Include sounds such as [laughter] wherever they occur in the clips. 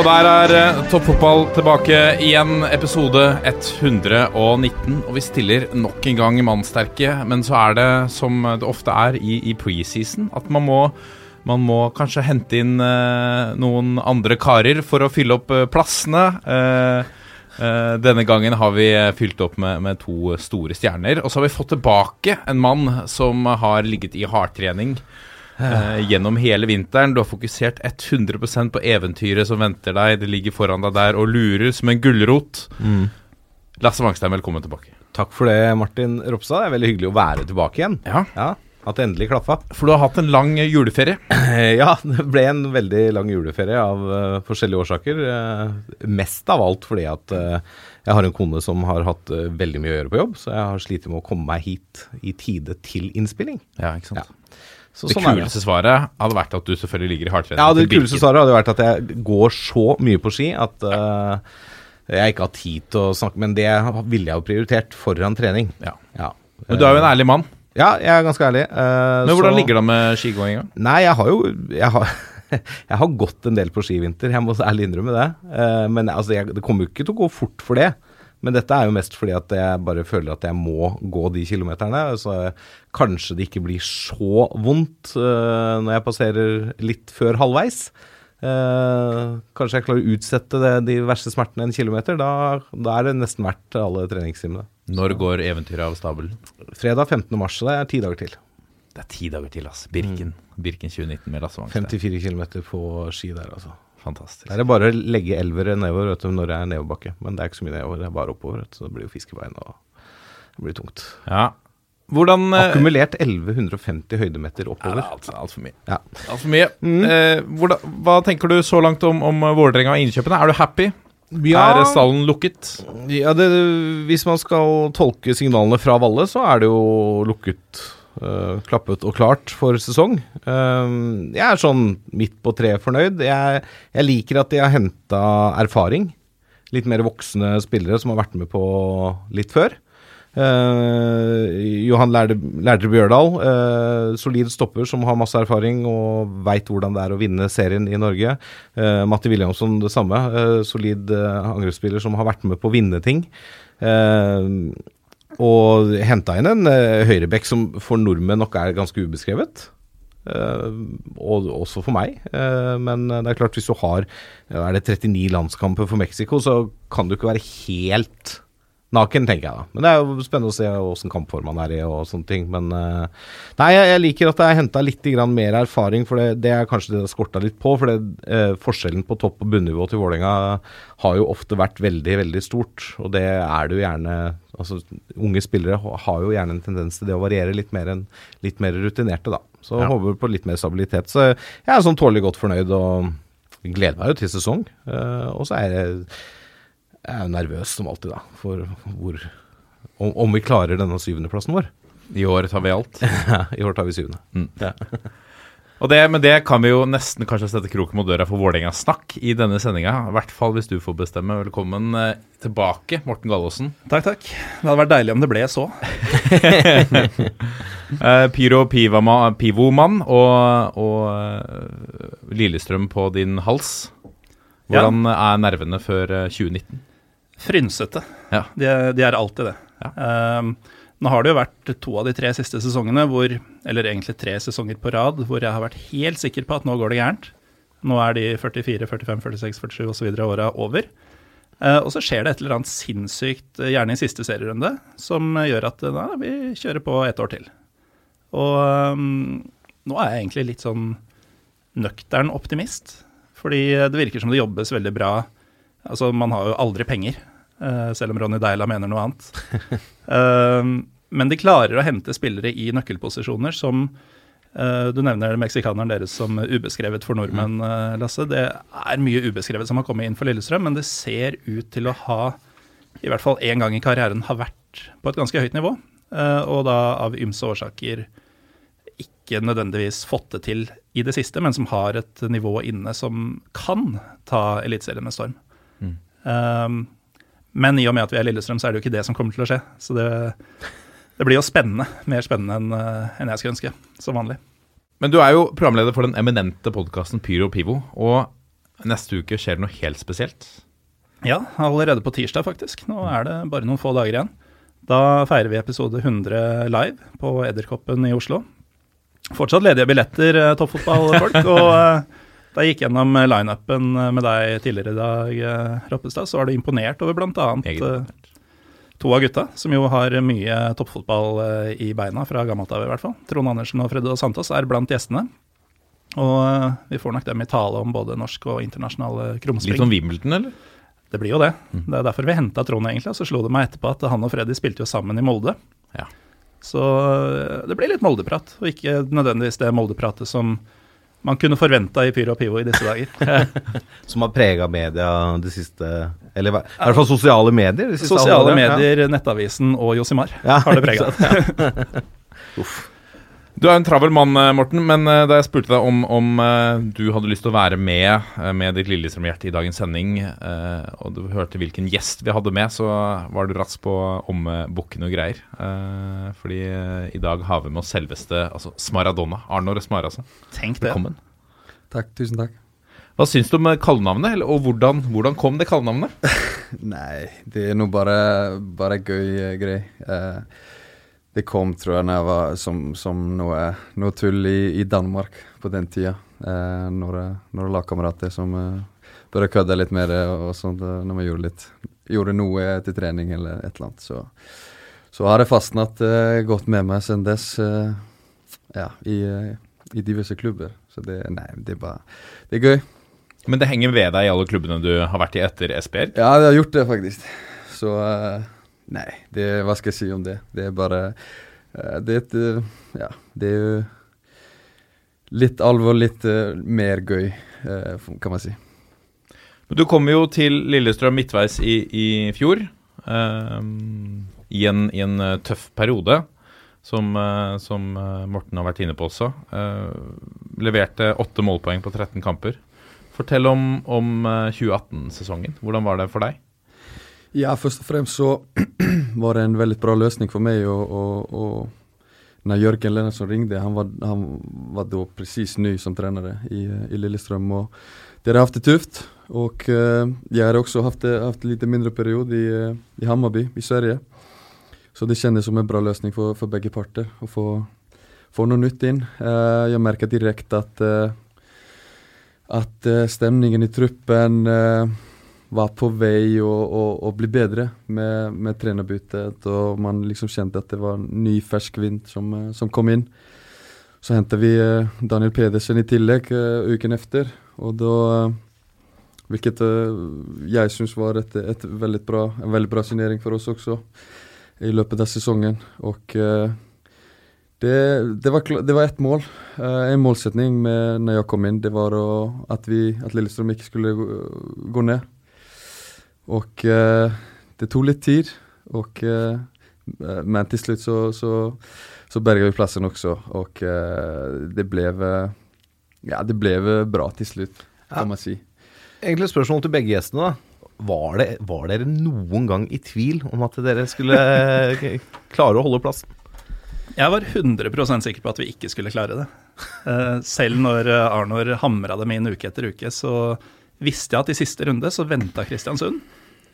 Og der er eh, toppfotball tilbake igjen, episode 119. Og vi stiller nok en gang mannsterke, men så er det som det ofte er i, i preseason, at man må, man må kanskje hente inn eh, noen andre karer for å fylle opp eh, plassene. Eh, eh, denne gangen har vi eh, fylt opp med, med to store stjerner. Og så har vi fått tilbake en mann som har ligget i hardtrening eh, gjennom hele vinteren. Du har fokusert 100 på eventyret som venter deg. Det ligger foran deg der og lurer som en gulrot. Lasse Wangstein, velkommen tilbake. Takk for det, Martin Ropstad. Det er veldig hyggelig å være tilbake igjen. Ja, Ja, At det endelig klaffa. For du har hatt en lang eh, juleferie. [clears throat] Ja, det ble en veldig lang juleferie av uh, forskjellige årsaker. Uh, mest av alt fordi at uh, jeg har en kone som har hatt veldig mye å gjøre på jobb, så jeg har slitt med å komme meg hit i tide til innspilling. Ja, ikke sant? Ja. Så Det sånn det. kuleste svaret hadde vært at du selvfølgelig ligger i hardtrening. Ja, det kuleste svaret hadde vært at jeg går så mye på ski at uh, jeg ikke har tid til å snakke, men det ville jeg jo prioritert foran trening. Ja. Ja. Men du er jo en ærlig mann. Ja, jeg er ganske ærlig. Uh, Men hvordan så- ligger det an med skigåinga? Nei, jeg har jo jeg har, [laughs] jeg har gått en del på ski i vinter, jeg må ærlig innrømme det. Uh, men altså, jeg, det kommer jo ikke til å gå fort for det. Men dette er jo mest fordi at jeg bare føler at jeg må gå de kilometerne. Så kanskje det ikke blir så vondt uh, når jeg passerer litt før halvveis. Uh, kanskje jeg klarer å utsette det, de verste smertene en kilometer. Da, da er det nesten verdt alle treningstimene. Når går eventyret av stabelen? Fredag 15. mars, så det er ti dager til. Det er ti dager til, altså. Birken. Birken 2019 med Lasse Wangstein. 54 km på ski der, altså. Fantastisk. Det er bare å legge elvere nedover du, når det er nedoverbakke. Men det er ikke så mye nedover, det er bare oppover. Så det blir jo fiskebein og det blir tungt. Ja. Hvordan eh, Akkumulert 1150 høydemeter oppover. Ja, Altfor alt- mye. Ja. Alt for mye. Eh, hvordan, hva tenker du så langt om, om Vålerenga og innkjøpene? Er du happy? Er stallen lukket? ja det, hvis man skal tolke signalene fra Valle, så er det jo lukket, øh, klappet og klart for sesong. Uh, jeg er sånn midt på treet fornøyd. Jeg, jeg liker at de har henta erfaring. Litt mer voksne spillere som har vært med på litt før. Uh, Johan Lærde, Lærdre Bjørdal, solid stopper som har masse erfaring og veit hvordan det er å vinne serien i Norge. Uh, Matti Williamson det samme. solid uh, angrepsspiller som har vært med på å vinne ting. Eh, og henta inn en uh, høyrebekk som for nordmenn nok er ganske ubeskrevet. Uh, og også for meg. Uh, men det er klart, hvis du har er det 39 landskamper for Mexico, så kan du ikke være helt naken, tenker jeg da. Men det er jo spennende å se åssen kampform han er i og sånne ting. Men uh, nei, jeg, jeg liker at det er henta litt grann mer erfaring, for det, det er kanskje det det skorta litt på. For det, uh, forskjellen på topp- og bunnivå til Vålerenga har jo ofte vært veldig, veldig stort. Og det er det jo gjerne Altså, unge spillere har jo gjerne en tendens til det å variere litt mer enn litt mer rutinerte, da. Så Ja. håper på litt mer stabilitet. Så jeg er sånn tålelig godt fornøyd og gleder meg jo til sesong. Uh, og så er jeg jeg er jo nervøs som alltid, da, for hvor om, om vi klarer denne syvendeplassen vår. I år tar vi alt. [laughs] I år tar vi syvende. Og det, men det kan vi jo nesten kanskje sette kroken mot døra for Vålerengas snakk i denne sendinga. I hvert fall hvis du får bestemme. Velkommen eh, tilbake, Morten Gallaasen. Takk, takk. Det hadde vært deilig om det ble så. [laughs] Eh, Pyro Pivoman og, og eh, Lillestrøm på din hals. Hvordan er nervene før eh, 2019? Frynsete. Ja. De, de er alltid det. Ja. Ehm, nå har det jo vært to av de tre siste sesongene hvor, eller egentlig tre sesonger på rad, hvor jeg har vært helt sikker på at nå går det gærent. Nå er de 44, 45, 46, 47 osv. åra over. Uh, og så skjer det et eller annet sinnssykt, eh, gjerne i siste serierunde, som gjør at eh, nei, vi kjører på ett år til. Og um, nå er jeg egentlig litt sånn nøktern optimist. Fordi det virker som det jobbes veldig bra. Altså, man har jo aldri penger, selv om Ronny Deila mener noe annet. [laughs] Ehm, men de klarer å hente spillere i nøkkelposisjoner som eh, Du nevner meksikaneren deres som ubeskrevet for nordmenn, eh, Lasse. Det er mye ubeskrevet som har kommet inn for Lillestrøm, men det ser ut til å ha, i hvert fall én gang i karrieren, har vært på et ganske høyt nivå. eh, og da av ymse årsaker ikke nødvendigvis fått det til i det siste, men som har et nivå inne som kan ta Eliteserien med storm. Um, men i og med at vi er Lillestrøm, så er det jo ikke det som kommer til å skje. Så det, det blir jo spennende. Mer spennende enn en jeg skulle ønske, som vanlig. Men du er jo programleder for den eminente podkasten Pyro Pivo, og neste uke skjer det noe helt spesielt. Ja, allerede på tirsdag, faktisk. Nå er det bare noen få dager igjen. Da feirer vi episode 100 live på Edderkoppen i Oslo. Fortsatt ledige billetter, eh, toppfotballfolk. [laughs] Og eh, da jeg gikk gjennom eh, lineupen eh, med deg tidligere i dag, Rappestad, så var du imponert over bl.a. To av gutta, som jo har mye toppfotball eh, i beina fra gammelt av, i hvert fall. Trond Andersen og Fredde Santos er blant gjestene. Og eh, vi får nok dem i tale om både norsk og internasjonale krumspring. Litt om Wimbledon, eller? Det blir jo det. Det er derfor vi henta Trond, egentlig. Og så slo det meg etterpå at han og Freddy spilte jo sammen i Molde. Ja. Så det blir litt Molde-prat, og ikke nødvendigvis det Molde-pratet som man kunne forventa i Pyro og Pivo i disse dager. [laughs] Som har prega media det siste Eller i hvert fall sosiale medier. de siste Sosiale medier, Nettavisen og Josimar Ja, har det prega. [laughs] Du er en travel mann, eh, Morten, men eh, da jeg spurte deg om, om eh, du hadde lyst til å være med med ditt Lillestrøm-hjerte i dagens sending, eh, og du hørte hvilken gjest vi hadde med, så var du rask på ombukken og greier. Eh, fordi i dag har vi med oss selveste altså Smaradonna. Arnor Smarasa. Tenk det. Velkommen. Takk, tusen takk. Hva syns du om kallenavnet, og hvordan, hvordan kom det kallenavnet? [laughs] Nei, det er nå bare, bare gøy eh, grei. Det kom, tror jeg, når jeg var som, som noe, noe tull i, i Danmark på den tida. Eh, når lagkamerater som eh, bør kødde litt med det og sånt, eh, når man gjorde litt Gjorde noe til trening eller et eller annet. Så, så har det fastnatt eh, gått med meg siden dess. Eh, ja, i, eh, i diverse klubber. Så det, nei, det er bare Det er gøy. Men det henger ved deg i alle klubbene du har vært i etter SPR? Ja, det har gjort det faktisk. Så eh, Nei, det, hva skal jeg si om det? Det er bare eh, Det et eh, Ja, det er jo litt alvor, litt eh, mer gøy, kan man si. Du kom jo til Lillestrøm midtveis i, i fjor, Um, i, en, i en tøff periode, som, som Morten har vært inne på også. Uh, leverte åtte målpoeng på 13 kamper. Fortell om, om eh, 2018-sesongen. Hvordan var det for deg? Ja, først og fremst så [clears throat] var det en veldig bra løsning for meg. Og, og, og når Jørgen Lennersen ringte, han var, han var da presis ny som trener i, i Lillestrøm. Og dere har hatt det tøft. Og jeg har også hatt en litt mindre periode i, eh, i Hammarby i Sverige. Så det kjennes som en bra løsning for, for begge parter å få, få noe nytt inn. Eh, jeg merker direkte at, eh, at stemningen i truppen var på vei å, bli bedre med, med trenerbyttet. Og man liksom kjente at det var ny, fersk vind som, eh, som kom inn. Så hentet vi eh, Daniel Pedersen i tillegg eh, uken efter. Og da Hvilket jeg syns var et, et veldig bra, en veldig bra signering for oss også i løpet av sesongen. Og det, det, var, det var mål. En målsetning med, når jeg kom inn, det var å, at, vi, at Lillestrøm ikke skulle gå, gå ned. Og eh, det tok litt tid, og, eh, men til slutt så, så, så berga vi plassen også. Og eh, det ble Ja, det ble bra til slutt, kan man si. Egentlig et spørsmål til begge gjestene. da. Var, det, var dere noen gang i tvil om at dere skulle [laughs] klare å holde plassen? Jeg var 100% sikker på at vi ikke skulle klare det. Eh, selv når Arnor hamra dem inn uke etter uke, så visste jeg at i siste runde så venta Kristiansund.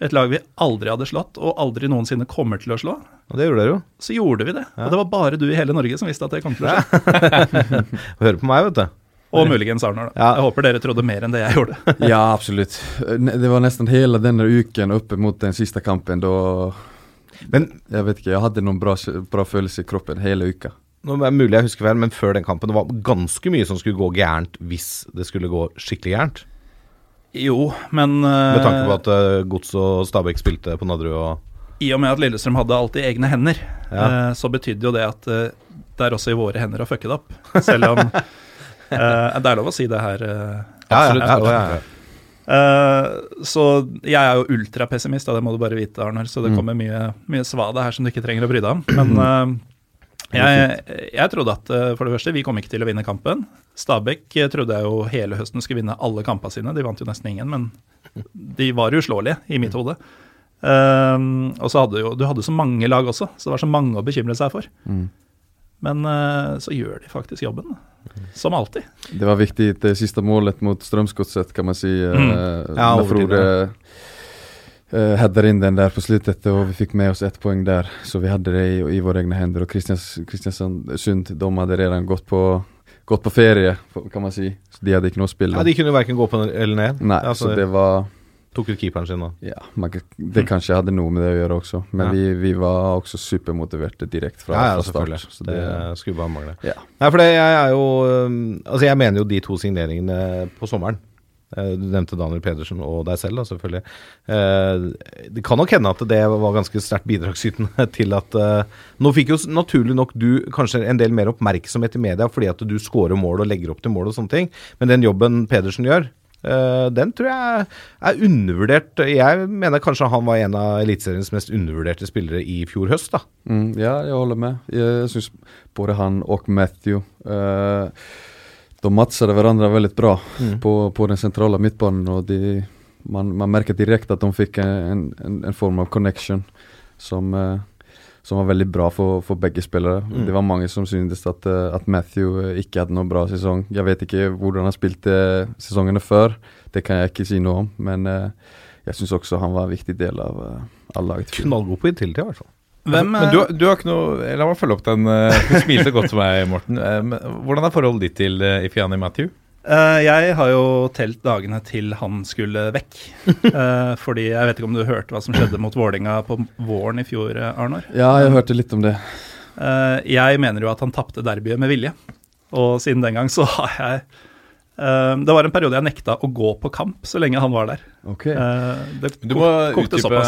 Et lag vi aldri hadde slått, og aldri noensinne kommer til å slå. Og det gjorde dere jo. Så gjorde vi det. Og det var bare du i hele Norge som visste at det kom til å skje. [laughs] Hør på meg, vet du. Og muligens Arnor. Ja. Jeg håper dere trodde mer enn det jeg gjorde. [laughs] Ja, absolutt. Det var nesten hele denne uken opp mot den siste kampen. Da Men Jeg vet ikke, jeg hadde noen bra, bra følelse i kroppen hele uka. nå er det mulig jeg husker feil, men før den kampen det var ganske mye som skulle gå gærent hvis det skulle gå skikkelig gærent. Jo, men Med tanke på eh, at uh, Gods og Stabæk spilte på Nadderud og I og med at Lillestrøm hadde alltid egne hender, Ja. eh, så betydde jo det at eh, det er også i våre hender å fucke det opp. Selv om [laughs] eh, Det er lov å si det her. eh, Absolutt. ja, ja, ja. Uh, så jeg er jo ultrapessimist, og det må du bare vite, Arnar. Så det Mm. kommer mye, mye svada her som du ikke trenger å bry deg om. [clears throat] Men eh, jeg, jeg trodde at eh, for det første, vi kom ikke til å vinne kampen. Stabæk eh, trodde jeg jo hele høsten skulle vinne alle kampene sine. De vant jo nesten ingen, men de var uslåelige i mitt hode. Um, og så hadde jo, du hadde så mange lag også, så det var så mange å bekymre seg for. Mm. Men uh, så gjør de faktisk jobben, som alltid. Det var viktig det siste målet mot Strømsgodset, kan man si. Mm. Ja, Med Frode uh, inn in den der på slutet og vi fikk med oss ett poeng der. Så vi hadde det i, i våre egne hender. Og Kristians, Kristiansund, de hadde redan gått på, gått på ferie kan man si. Så de hadde ikke noe å spille Ja, de kunne verken gå på eller ned. Nei, Altså, så det var Tok ut keeperen sin, da. Ja, man, det kanskje hadde noe med det å gjøre også. Men Ja. vi, vi var også supermotiverte direkte fra, Ja, ja, fra start. det, det, skulle bare mangle. ja. Nei, for det, jeg er jo Altså, jeg mener jo de to signeringene på sommeren. Eh, Du nevnte Daniel Pedersen og deg selv, da, selvfølgelig. Eh, Det kan nok hende at det var ganske sterkt bidragsytende [laughs] til at eh, Nå fikk jo naturlig nok du kanskje en del mer oppmerksomhet i media fordi at du scorer mål og legger opp til mål og sånne ting, men den jobben Pedersen gjør, den tror jeg er undervurdert. Jeg mener kanskje han var en av Eliteseriens mest undervurderte spillere i fjor høst, da. Mm, ja, jeg holder med. Jeg, syns både han og Matthew eh, De matchade hverandre veldig bra Mm. på, på den sentrale midtbanen. Og de, man, man märker direkte at de fikk en, en, en form av connection som, eh, som var veldig bra for, for begge spillere. Mm. Det var mange som syntes at, eh, at Matthew eh, ikke hadde noen bra sesong. Jeg vet ikke hvordan han spilte sesongene før, det kan jeg ikke si noe om. Men eh, jeg syns også han var en viktig del av, av laget. Knallgod på utility, i hvert fall. Hvem, men du, du har ikke noe La meg følge opp den. eh, Du smilte godt til meg, Morten. Eh, Hvordan er forholdet ditt til uh, Ifiani Matthew? Eh, jeg har jo telt dagene til han skulle vekk. [laughs] Eh, fordi jeg vet ikke om du hørte hva som skjedde mot Vålinga på våren i fjor, Arnor? Ja, jeg hørte litt om det. Eh, jeg mener jo at han tapte derbyet med vilje. Og siden den gang så har jeg eh, Det var en periode jeg nekta å gå på kamp så lenge han var der. Ok. Eh, det Du må utdype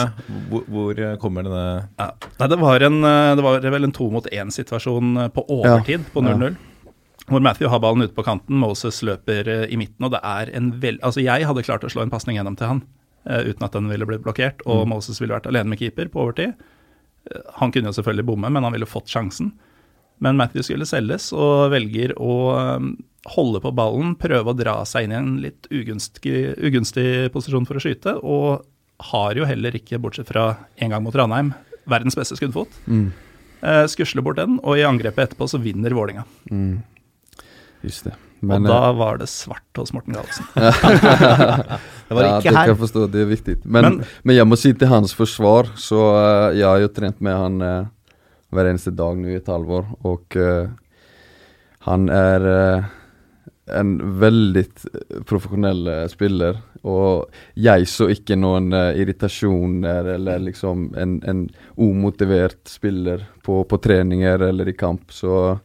hvor, hvor eh, kommer denne Ja. Nei, det var, en, eh, det var vel en to mot én-situasjon eh, på overtid på Ja. 0-0. Hvor Matthew har ballen ute på kanten, Moses løper eh, i midten, og det er en veld... Altså, jeg hadde klart å slå en pasning gjennom til han eh, uten at den ville blitt blokkert, og Mm. Moses ville vært alene med keeper på overtid. Eh, han kunne jo selvfølgelig bomme, men han ville fått sjansen. Men Matthew skulle selges, og velger å eh, holde på ballen, prøve å dra seg inn i en litt ugunstig, ugunstig posisjon for å skyte, og har jo heller ikke, bortsett fra en gang mot Ranheim, verdens beste skuddfot. Mm. Eh, skusler bort den, og i angrepet etterpå så vinner Vålinga. Mm. Just det. og eh, da var det svart hos Morten Gallosen. [laughs] Det var ikke ja, det her. kan jeg forstå, det er viktig. Men, men, Men- jeg må si til hans forsvar, så uh, jeg har jo trent med han uh, hver eneste dag nå i et halvår, og uh, han er eh, en veldig profesjonell eh, spiller. Og jeg så ikke noen uh, irritasjoner eller liksom en, en umotivert spiller på, på treninger eller i kamp, så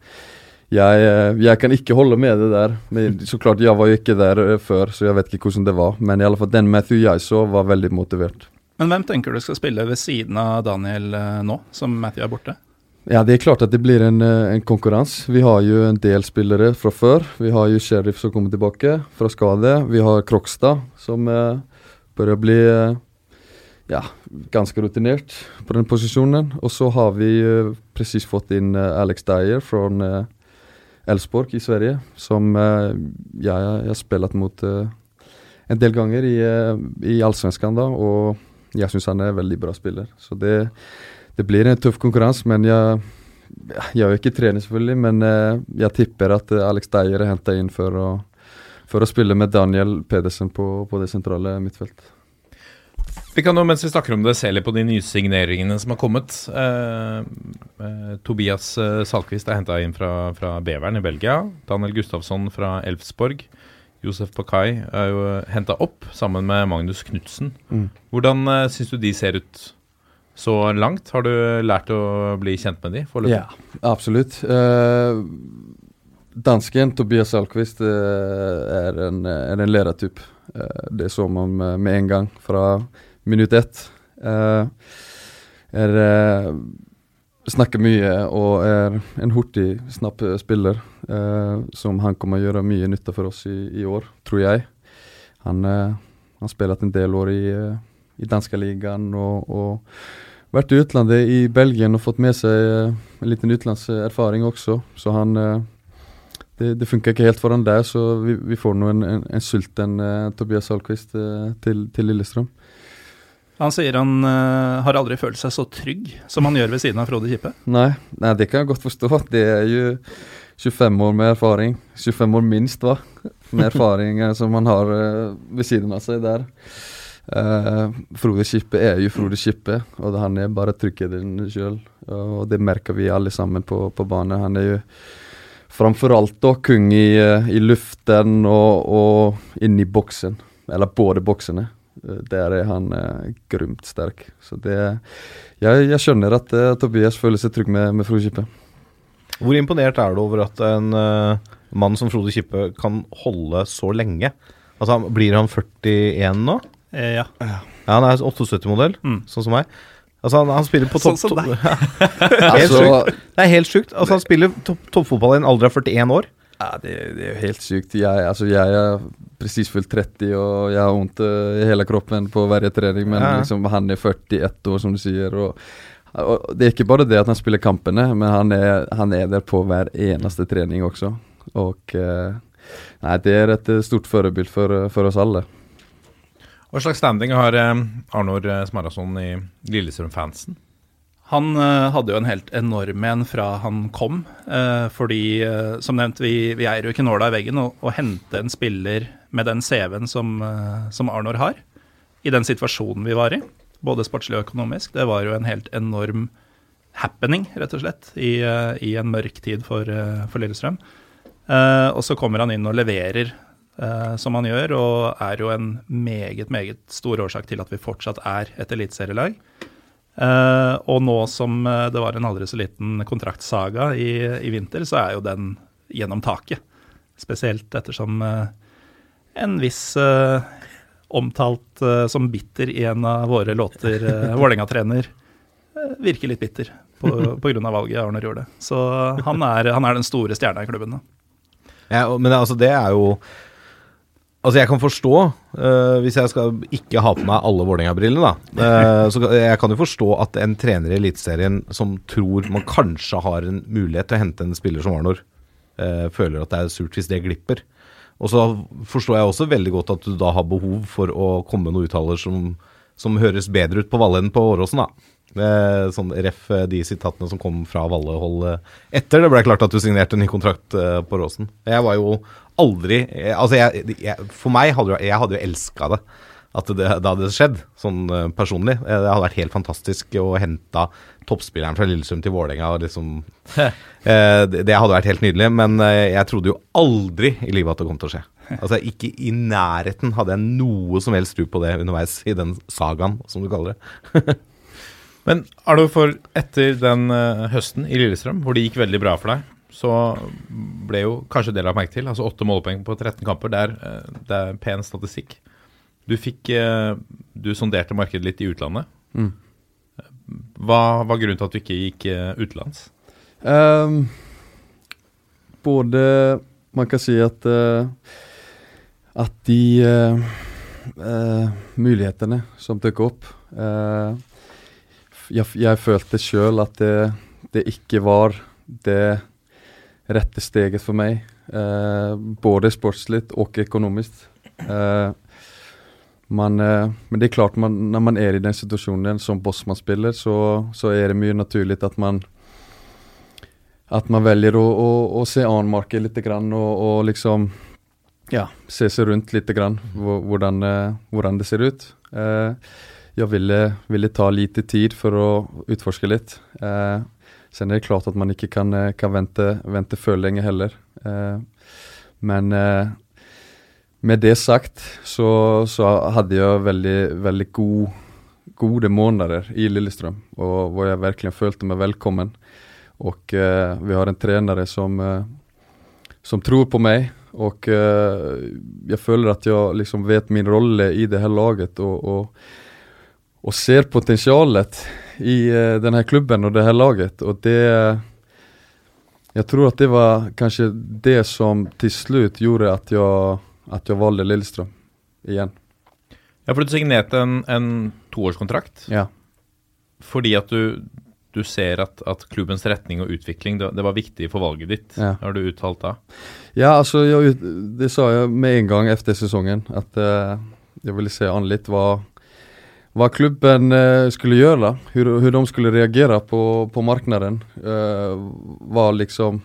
jeg, eh, jeg kan ikke holde med det der. Men så klart, jeg var jo ikke der eh, før, så jeg vet ikke hvordan det var. Men i alle fall den Matthew jeg så, var veldig motivert. Men hvem tenker du skal spille ved siden av Daniel eh, nå, som Matthew er borte? Ja, det er klart at det blir en, eh, en konkurranse. Vi har jo en del spillere fra før. Vi har jo Sheriff som kommer tilbake fra skade. Vi har Krokstad som eh, bør bli eh, ja, ganske rutinert på den posisjonen. Og så har vi eh, presis fått inn eh, Alex Dyer fra eh, Elfsborg i Sverige, som eh, jeg, jeg har spilt mot en del ganger i, i Allsvenskan da, og jeg syns han er en veldig bra spiller. Så det, det blir en tøff konkurranse, men jeg jeg er jo ikke trener, selvfølgelig, men eh, jeg tipper at eh, Alex Deier er henta inn for å, for å spille med Daniel Pedersen på, på det sentrale midtfeltet. Vi kan nå, mens vi snakker om det, se litt på de nye signeringene som har kommet. Eh, eh, Tobias eh, Salkvist er henta inn fra, fra Beveren i Belgia. Daniel Gustafsson fra Elfsborg. Josef Pakai er jo henta opp sammen med Magnus Knutsen. Mm. Hvordan uh, syns du de ser ut så langt? Har du lært å bli kjent med de foreløpig? Ja, absolutt. Eh, dansken Tobias Salkvist eh, er en, er en ledertyp. Eh, det så man med, en gang fra minutt ett. Eh, er eh, snakker mye og er en hurtig, snapp spiller. Eh, som han kommer å gjøre mye nytte for oss i, i år, tror jeg. Han eh, har spilt en del år i, eh, i danske ligaen og, og vært i utlandet i Belgien og fått med seg eh, en liten utenlandserfaring også. Så han eh, det, det funka ikke helt for han der, så vi, vi får nå en, en, en sulten uh, Tobias Salquist uh, til, til Lillestrøm. Han sier han uh, har aldri følt seg så trygg som han gjør ved siden av Frode Kippe. Nei, nei, det kan jeg godt forstå. Det er jo 25 år med erfaring. 25 år minst, hva. Med erfaring eh, som han har eh, ved siden av seg der. Eh, Frode Kippe er jo Frode Kippe, og han er bare tryggheten sjøl. Og det merker vi alle sammen på, på banen. Han er jo framfor alt da kung i, eh, i luften og, og inni boksen. Eller både boksene. Eh, Der er han eh, grumt sterk. Så det Jeg, jeg skjønner at eh, Tobias føler seg trygg med, med Frode Kippe. Hvor imponert er du over at en eh, mann som Frode Kippe kan holde så lenge? Altså, Blir han 41 nå? Eh, ja. Ja, han er 78-modell, Mm. sånn som meg. Altså, han, han spiller på topp Sånn som deg. [laughs] [laughs] Altså. Det er helt sjukt. Altså, han spiller toppfotball toppfotball i en alder av 41 år. Ja, det, det er jo helt sykt. Jeg, altså, jeg er presis fylt 30 og jeg har vondt eh, i hele kroppen på hver trening, men Ja. liksom, han er 41 år, som du sier. Og, og Det er ikke bare det at han spiller kampene, men han er, han er der på hver eneste trening også. Og eh, Nei, det er et eh, stort forbilde for, for oss alle. Hva slags standing har eh, Arnor eh, Smarason i Lillestrøm-fansen? Han eh, hadde jo en helt enorm en fra han kom. fordi, som nevnt, vi, vi eier jo ikke nåla i veggen. Å hente en spiller med den CV-en som, som Arnor har, i den situasjonen vi var i, både sportslig og økonomisk, det var jo en helt enorm happening, rett og slett, i, i en mørk tid for, for Lillestrøm. Og så kommer han inn og leverer eh, som han gjør, og er jo en meget, meget stor årsak til at vi fortsatt er et eliteserielag. Eh, og nå som eh, det var en aldri så liten kontraktsaga i, i vinter, så er jo den gjennom taket. Spesielt ettersom eh, en viss eh, omtalt eh, som bitter i en av våre låter, uh, Vålerenga-trener, eh, virker litt bitter på, grunn av valget Arne gjorde. Så han er, han er den store stjerna i klubben. Ja, men altså, det er jo Altså, jeg kan forstå, uh, hvis jeg skal ikke ha på meg alle Vålerenga-brillene, da. uh, så jeg kan jo forstå at en trener i Eliteserien som tror man kanskje har en mulighet til å hente en spiller som Arnor, uh, føler at det er surt hvis det glipper. Og så forstår jeg også veldig godt at du da har behov for å komme med noen uttaler som, som høres bedre ut på Valle enn på Åråsen, da. Sånn ref de sitatene som kom fra Valle-hold eh, etter det ble klart at du signerte en ny kontrakt på Åråsen. Jeg var jo aldri eh, Altså, jeg, jeg, for meg hadde Jeg hadde jo elska det. At det, det hadde skjedd, sånn eh, personlig. Eh, Det hadde vært helt fantastisk å hente toppspilleren fra Lillestrøm til Vålerenga. Liksom, [laughs] det, hadde vært helt nydelig, men jeg trodde jo aldri i livet at det kom til å skje. [laughs] Altså Ikke i nærheten hadde jeg noe som helst tro på det underveis i den sagaen, som du kaller det. [laughs] Men er du for etter den høsten i Lillestrøm, hvor det gikk veldig bra for deg, så ble jo kanskje det lagt merke til. Altså åtte målpoeng på 13 kamper, det er, eh, det er pen statistikk. Du fikk eh, Du sonderte markedet litt i utlandet. Mm. Hva var grunnen til at du ikke gikk eh, utenlands? Um, både Man kan si at uh, At de uh, uh, mulighetene som dukket opp jeg, jeg følte sjøl at det, det ikke var det rette steget for meg. eh, både sportslig og økonomisk. Eh, man, eh, men det er klart, man, når man er i den situasjonen som bossmannsspiller, så, så er det mye naturlig at man at man velger å, å, å se an markedet litt grann, og, og liksom ja, se seg rundt litt grann, hvordan, eh, hvordan det ser ut. Eh, jeg ville, ville ta lite tid for å utforske litt. Eh, sen er det klart at man ikke kan, eh, kan vente, vente for lenge heller. Eh, men eh, med det sagt så, så hadde jeg veldig, veldig god, gode måneder i Lillestrøm, og hvor jeg virkelig følte meg velkommen. Och eh, vi har en tränare som, som tror på mig och jag føler at jeg liksom vet min rolle i det här laget och, och, og ser potensialet i uh, denne klubben og det her laget. Og det Jeg tror at det var kanskje det som til slutt gjorde at jeg, at jeg valgte Lillestrøm igjen. Ja, for du signerte en, en toårskontrakt Ja. fordi at du, du ser at, at klubbens retning og utvikling, det, det var viktig for valget ditt, Ja. har du uttalt da. Ja, altså jeg, det sa jeg med en gang efter sesongen. At uh, jeg ville se an litt hva, hva klubben eh, skulle gjøre, hur, de skulle reagere på, på marknaden. Eh, hva liksom,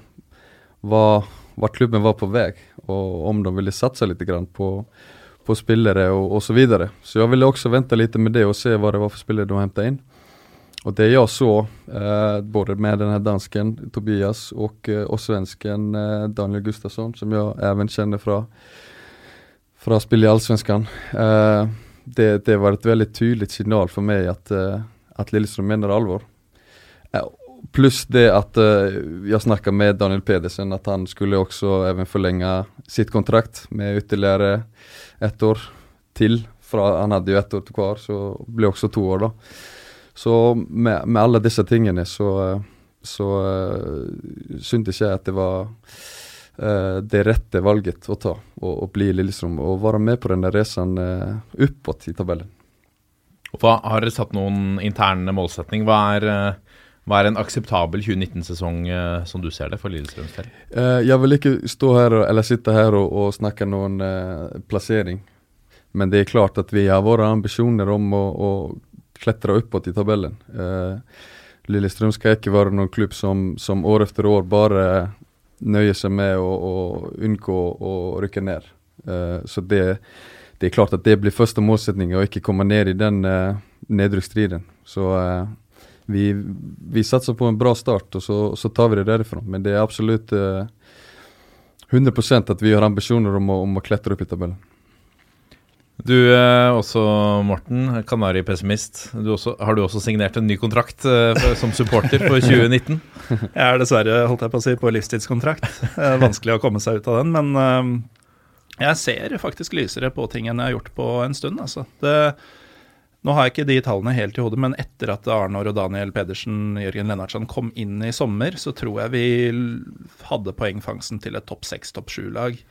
hva klubben var på vei, og om de ville satsa litt grann på, på spillere og, og så videre. Så jeg ville også vente litt med det og se hva det var for spillere de hentet inn. Och det jag såg, eh, både med den här dansken Tobias och, eh, och svensken eh, Daniel Gustafsson som jag även känner fra, fra spill i Allsvenskan. Eh, det, det var et veldig tydelig signal for meg at, eh, att Lillestrøm mener alvor. Pluss plus det at jeg snakket med Daniel Pedersen at han skulle også forlenge sitt kontrakt med ytterligere ett år til. Fra, han hadde jo ett år kvar så det ble også to år da. Så med, med alle disse tingene så, eh, så syntes jeg at det var eh, det rette valget å ta, og, og bli i Lillestrøm og være med på denne reisen uh, oppåt i tabellen. Hva, har dere satt noen interne målsetning? Hva er, eh, hva er en akseptabel 2019-sesong eh, som du ser det for Lillestrøms del? Eh, jeg vil ikke stå her eller sitte her og, og snakke noen eh, plassering, men det er klart at vi har våre ambisjoner om å, å klatre oppåt i tabellen. Eh, Lillestrøm skal ikke være noen klubb som, som år etter år bare nøyer seg med å, å unngå å rykke ned. Uh, så det, det er klart at det blir første målsetning, å ikke komme ned i den uh, nedrykksstriden. Så uh, vi, vi satser på en bra start, og så, så tar vi det derifra. Men det er absolutt uh, 100 at vi har ambisjoner om å, om å klatre opp i tabellen. Du eh, også, Morten, Kanari-pessimist. Har du også signert en ny kontrakt eh, for, som supporter for [laughs] 2019? Jeg er dessverre, holdt jeg på å si, på livstidskontrakt. Vanskelig å komme seg ut av den, men eh, jeg ser faktisk lysere på ting enn jeg har gjort på en stund. Altså. Det, nå har jeg ikke de tallene helt i hodet, men etter at Arnor og Daniel Pedersen Jørgen Lennartsen kom inn i sommer, så tror jeg vi hadde poengfangsten til et topp seks, topp sju-lag.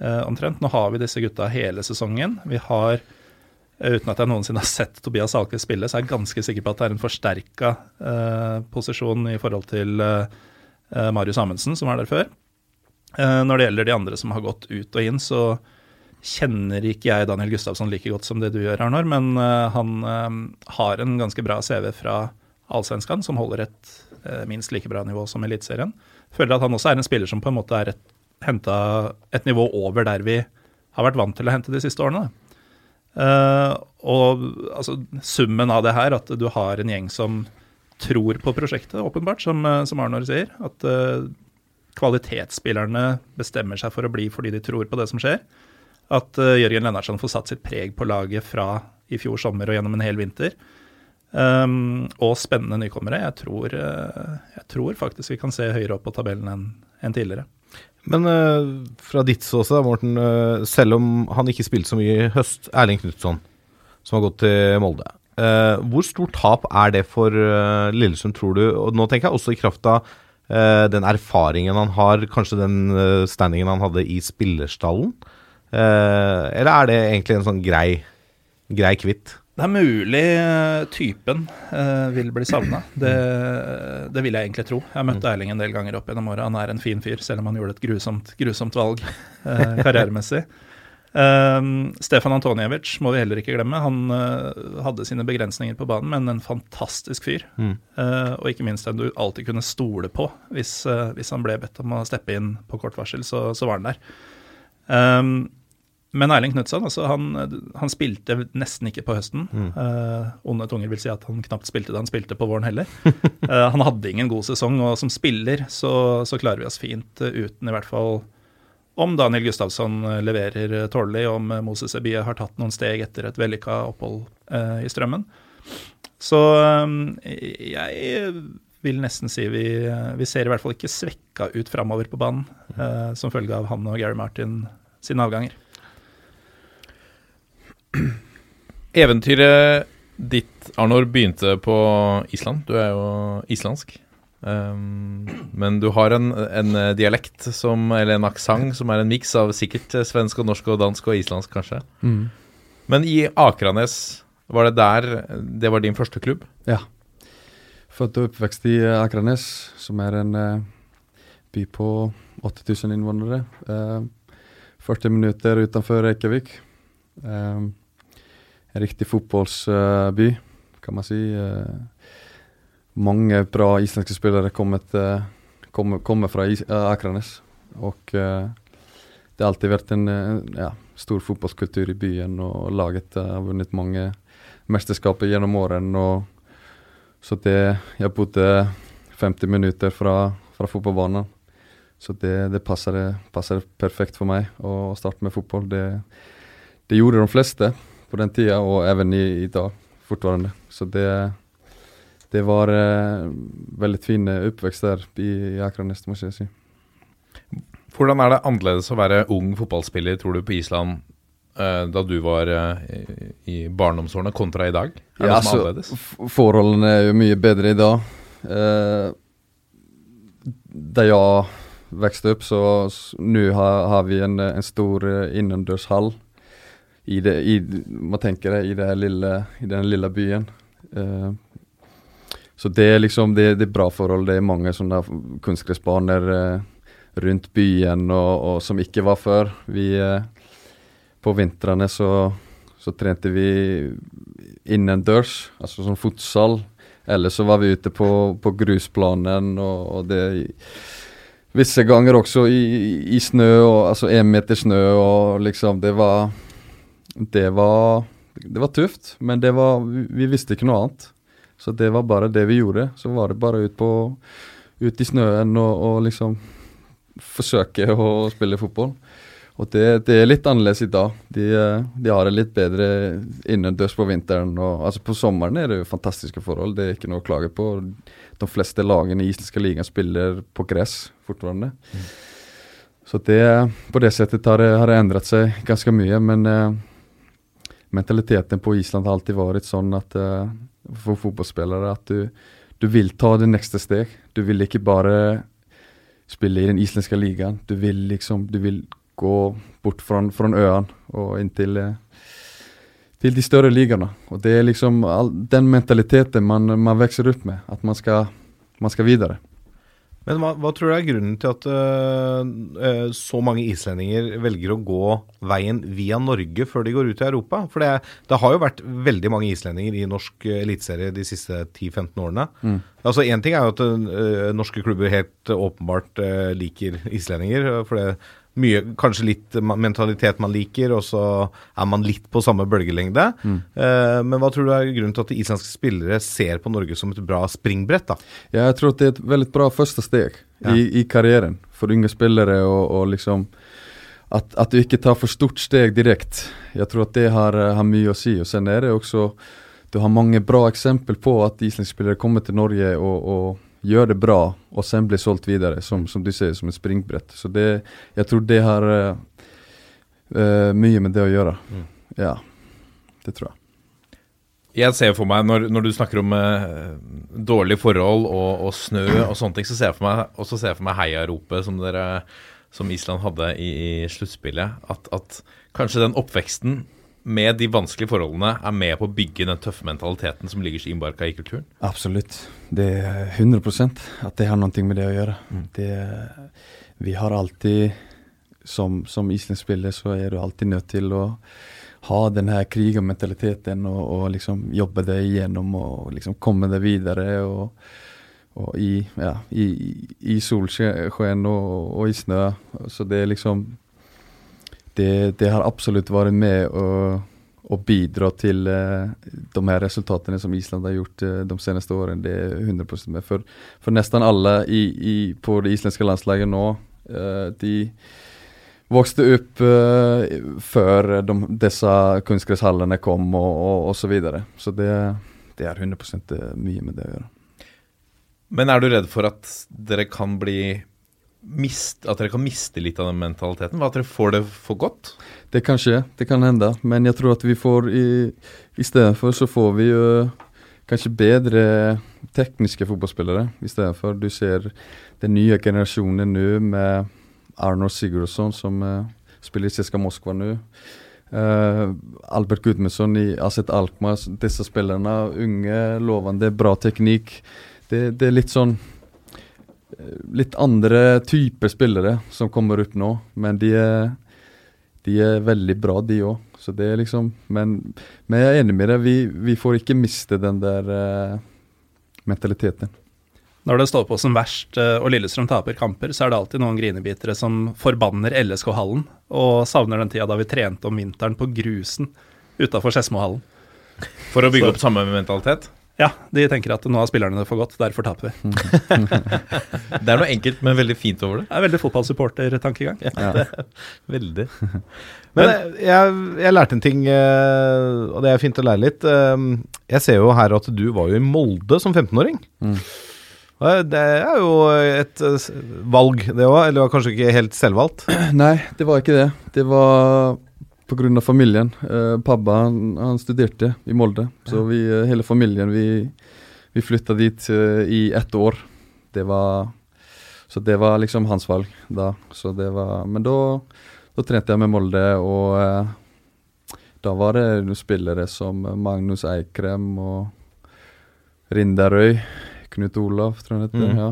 Eh, omtrent. Nå har vi disse gutta hele sesongen. Vi har, eh, uten at jeg noensinne har sett Tobias Alke spille, så er jeg ganske sikker på at det er en forsterka eh, posisjon i forhold til Marius Amundsen, som var der før. Når det gjelder de andre som har gått ut og inn, så kjenner ikke jeg Daniel Gustavsson like godt som det du gjør, Arnor, men han har en ganske bra CV fra Allsvenskan, som holder et minst like bra nivå som Eliteserien. Føler at han også er en spiller som på en måte er et, henta et nivå over der vi har vært vant til å hente de siste årene. Uh, og altså, summen av det her, at du har en gjeng som tror på prosjektet, åpenbart, som, eh, som Arnor sier. At uh, kvalitetsspillerne bestemmer seg for å bli fordi de tror på det som skjer. At uh, Jørgen Lennartsen får satt sitt preg på laget fra i fjor sommer og gjennom en hel vinter. Um, og spennende nykommere. Jeg tror, jeg tror faktisk vi kan se høyere opp på tabellen enn enn tidligere. Men uh, fra ditt ståsted, Morten, Uh, selv om han ikke spilte så mye i høst, Erling Knutson, som har gått til Molde. Uh, hvor stort tap er det for Lillesund, tror du? Og nå tenker jeg også i kraft av den erfaringen han har, kanskje den standingen han hadde i spillerstallen? Eller er det egentlig en sånn grei, grei kvitt? Det er mulig eh, typen uh, vil bli savna. Det, det vil jeg egentlig tro. Jeg har møtt Erling en del ganger opp gjennom åra. Han er en fin fyr, selv om han gjorde et grusomt, grusomt valg uh, karrieremessig. Um, Stefan Antonijevic må vi heller ikke glemme. Han uh, hadde sine begrensninger på banen, men en fantastisk fyr. Mm. Uh, og ikke minst en du alltid kunne stole på hvis, hvis han ble bedt om å steppe inn på kort varsel, så, så var han der. Um, men Erling Knutsen altså han, han spilte nesten ikke på høsten. Eh, onde tunger vil si at han knapt spilte da han spilte på våren heller. [laughs] Eh, han hadde ingen god sesong, og som spiller så, så klarer vi oss fint eh, uten i hvert fall om Daniel Gustavsson eh, leverer eh, tålelig, om Moses Ebie har tatt noen steg etter et vellykka opphold eh, i strømmen. Så jeg vil nesten si vi, vi ser i hvert fall ikke svekka ut framover på banen eh, som følge av han og Gary Martin sine avganger. [clears throat] Eventyret Ditt Arnor begynte på Island. Du er jo islandsk. Um, men du har en, en dialekt som, eller en aksent som er en miks av sikkert svensk og norsk og dansk og islandsk, kanskje. Mm. Men i Akranes, var det der Det var din første klubb? Ja. Født og oppvekst i eh, Akranes, som er en uh, by på 8000 innvånere. Uh, 40 minutter utenfor Reykjavik. Eh, en riktig fotballsby, kan man si. Eh, mange bra islandske spillere kommet, eh, kommer, kommer fra eh, Akranes. Og det har alltid vært en ja, stor fotballkultur i byen, og laget har vunnet mange mesterskaper gjennom årene. og så det Jeg bodde 50 minutter fra, fra fotballbanen. Så det, det passer, passer perfekt for meg å starte med fotball. Det, det gjorde de fleste på den tida, og even i, i dag fortvarende. Så det, det var eh, veldig fin oppvekst der i, i Akranes, må jeg si. Hvordan er det annerledes å være ung fotballspiller, tror du, på Island eh, da du var eh, i, barndomsårene, kontra i dag? Er det Ja, noe som er annerledes? Forholdene er jo mye bedre i dag. Eh, da jeg vokste opp, så nå har, har vi en, en stor eh, innendørshall. I det, i, man tenker det, i, det lille, i den lille byen. Uh, så det er liksom det, det er bra forhold. Det er mange sånne kunstgressbaner uh, rundt byen og, og som ikke var før. Vi, uh, på vintrene så, så trente vi innendørs, altså sånn fotsal. Eller så var vi ute på, på grusplanen, og, og det Visse ganger også i, i snø, og, altså én meter snø, og liksom Det var Det var Det var tøft, men det var Vi, vi visste ikke noe annet. Så det var bare det vi gjorde. Så var det bare ut på Ut i snøen og, og liksom forsøke å spille fotball. Og det, det er litt annerledes i dag. De, de har det litt bedre innendørs på vinteren. Og, altså På sommeren er det jo fantastiske forhold, det er ikke noe å klage på. De fleste lagene i islandske ligaen spiller på gress fortfarande. Så det, på det settet har det, har det endret seg ganske mye. Men eh, mentaliteten på Island har alltid vært sånn at uh, for fotballspillere at du, du vil ta det neste steg. Du vil ikke bare spille i den islandske ligaen. Du vil liksom Du vil gå bort fra, fra øen og inn til, eh, til de større ligaene. Og det er liksom all, den mentaliteten man, man vokser opp med. At man skal, man skal videre. Men hva, hva tror du er grunnen til at øh, så mange islendinger velger å gå veien via Norge før de går ut i Europa? For det, det har jo vært veldig mange islendinger i norsk øh, eliteserie de siste 10-15 årene. Altså Én ting er jo at øh, norske klubber helt åpenbart øh, liker islendinger. For det mye, kanskje litt mentalitet man liker, og så er man litt på samme bølgelengde. Eh, men hva tror du er grunnen til at islandske spillere ser på Norge som et bra springbrett? da? Ja, jeg tror at det er et veldig bra første steg Ja. i, i karrieren for unge spillere. Og, og liksom at, at du ikke tar for stort steg direkte. Jeg tror at det har, eh, har mye å si. Og sen er det også Du har mange bra eksempel på at islandske spillere kommer til Norge og, og gjør det bra, og sen blir solgt videre, som, som du sier, som et springbrett. Så det, jeg tror det har eh, mye med det å gjøre. Ja, det tror jeg. Jeg ser for meg, når, når du snakker om eh, dårlige forhold og, og snø og sånne ting, så ser jeg for meg, også ser jeg for meg heiaropet som, dere- som Island hadde i, i sluttspillet. At, at kanskje den oppveksten med de vanskelige forholdene er med på å bygge den tøffe mentaliteten som ligger så innbarka i kulturen. Absolutt. Det er 100% at det har noe med det å gjøre. Det, vi har alltid, som, som islandsk spiller, så er du alltid nødt til å ha den her krigermentaliteten og, og liksom jobbe det igjennom og liksom komme det videre. Og, og i, ja, i, i solsken og, og i snø. Så det er liksom det, det har absolutt vært med å, å bidra til uh, de her resultatene som Island har gjort uh, de seneste årene. Det er 100 med. For, for nesten alle i, i, på det islandske landslaget nå, uh, de vokste opp før de, disse kunstgresshallene kom og, og, og så videre. Så det, det er 100 mye med det å gjøre. Men er du redd for at dere kan bli mist, at dere kan miste litt av den mentaliteten? At dere får det for godt? Det kan skje, det kan hende. Men jeg tror at vi får i, stedet for så får vi jo kanskje bedre tekniske fotballspillere i stedet for. Du ser den nye generasjonen nå med Arnold Sigurdsson som uh, spiller i CSKA Moskva nå. Uh, Albert Gudmundsson i Aset Alkmaar. Disse spillerne, unge, lovende, bra teknikk. Det, det er litt sånn Litt andre typer spillere som kommer opp nå, men de er, de er veldig bra, de òg. Så det er liksom Men, men jeg er enig med deg, vi, vi får ikke miste den der uh, mentaliteten. Når det står på som verst eh, og Lillestrøm taper kamper, så er det alltid noen grinebitere som forbanner LSK-hallen og savner den tida da vi trente om vinteren på grusen utafor Skedsmohallen. For å bygge opp samme mentalitet? Ja, de tenker at nå har spillerne det for godt, derfor taper vi. [laughs] Det er noe enkelt, men veldig fint over det. Det er veldig fotballsupporter-tankegang. Veldig. [laughs] Men jeg, jeg, jeg lærte en ting, eh, og det er fint å lære litt. Eh, Jeg ser jo her at du var jo i Molde som 15-åring. Mm. Det er jo et eh, valg, det òg. Eller var kanskje ikke helt selvvalgt. [clears throat] Nei, det var ikke det. Det var pga. familien. Uh, pappa han, han studerte i Molde, så vi, eh, hele familien vi, vi flytta dit uh, i ett år. Det var Så det var liksom hans valg da. Så det var Men da, da trente jeg med Molde, og uh, da var det spillere som Magnus Eikrem og Rindarøy, Knut Olav, tror jeg han heter, mm. ja.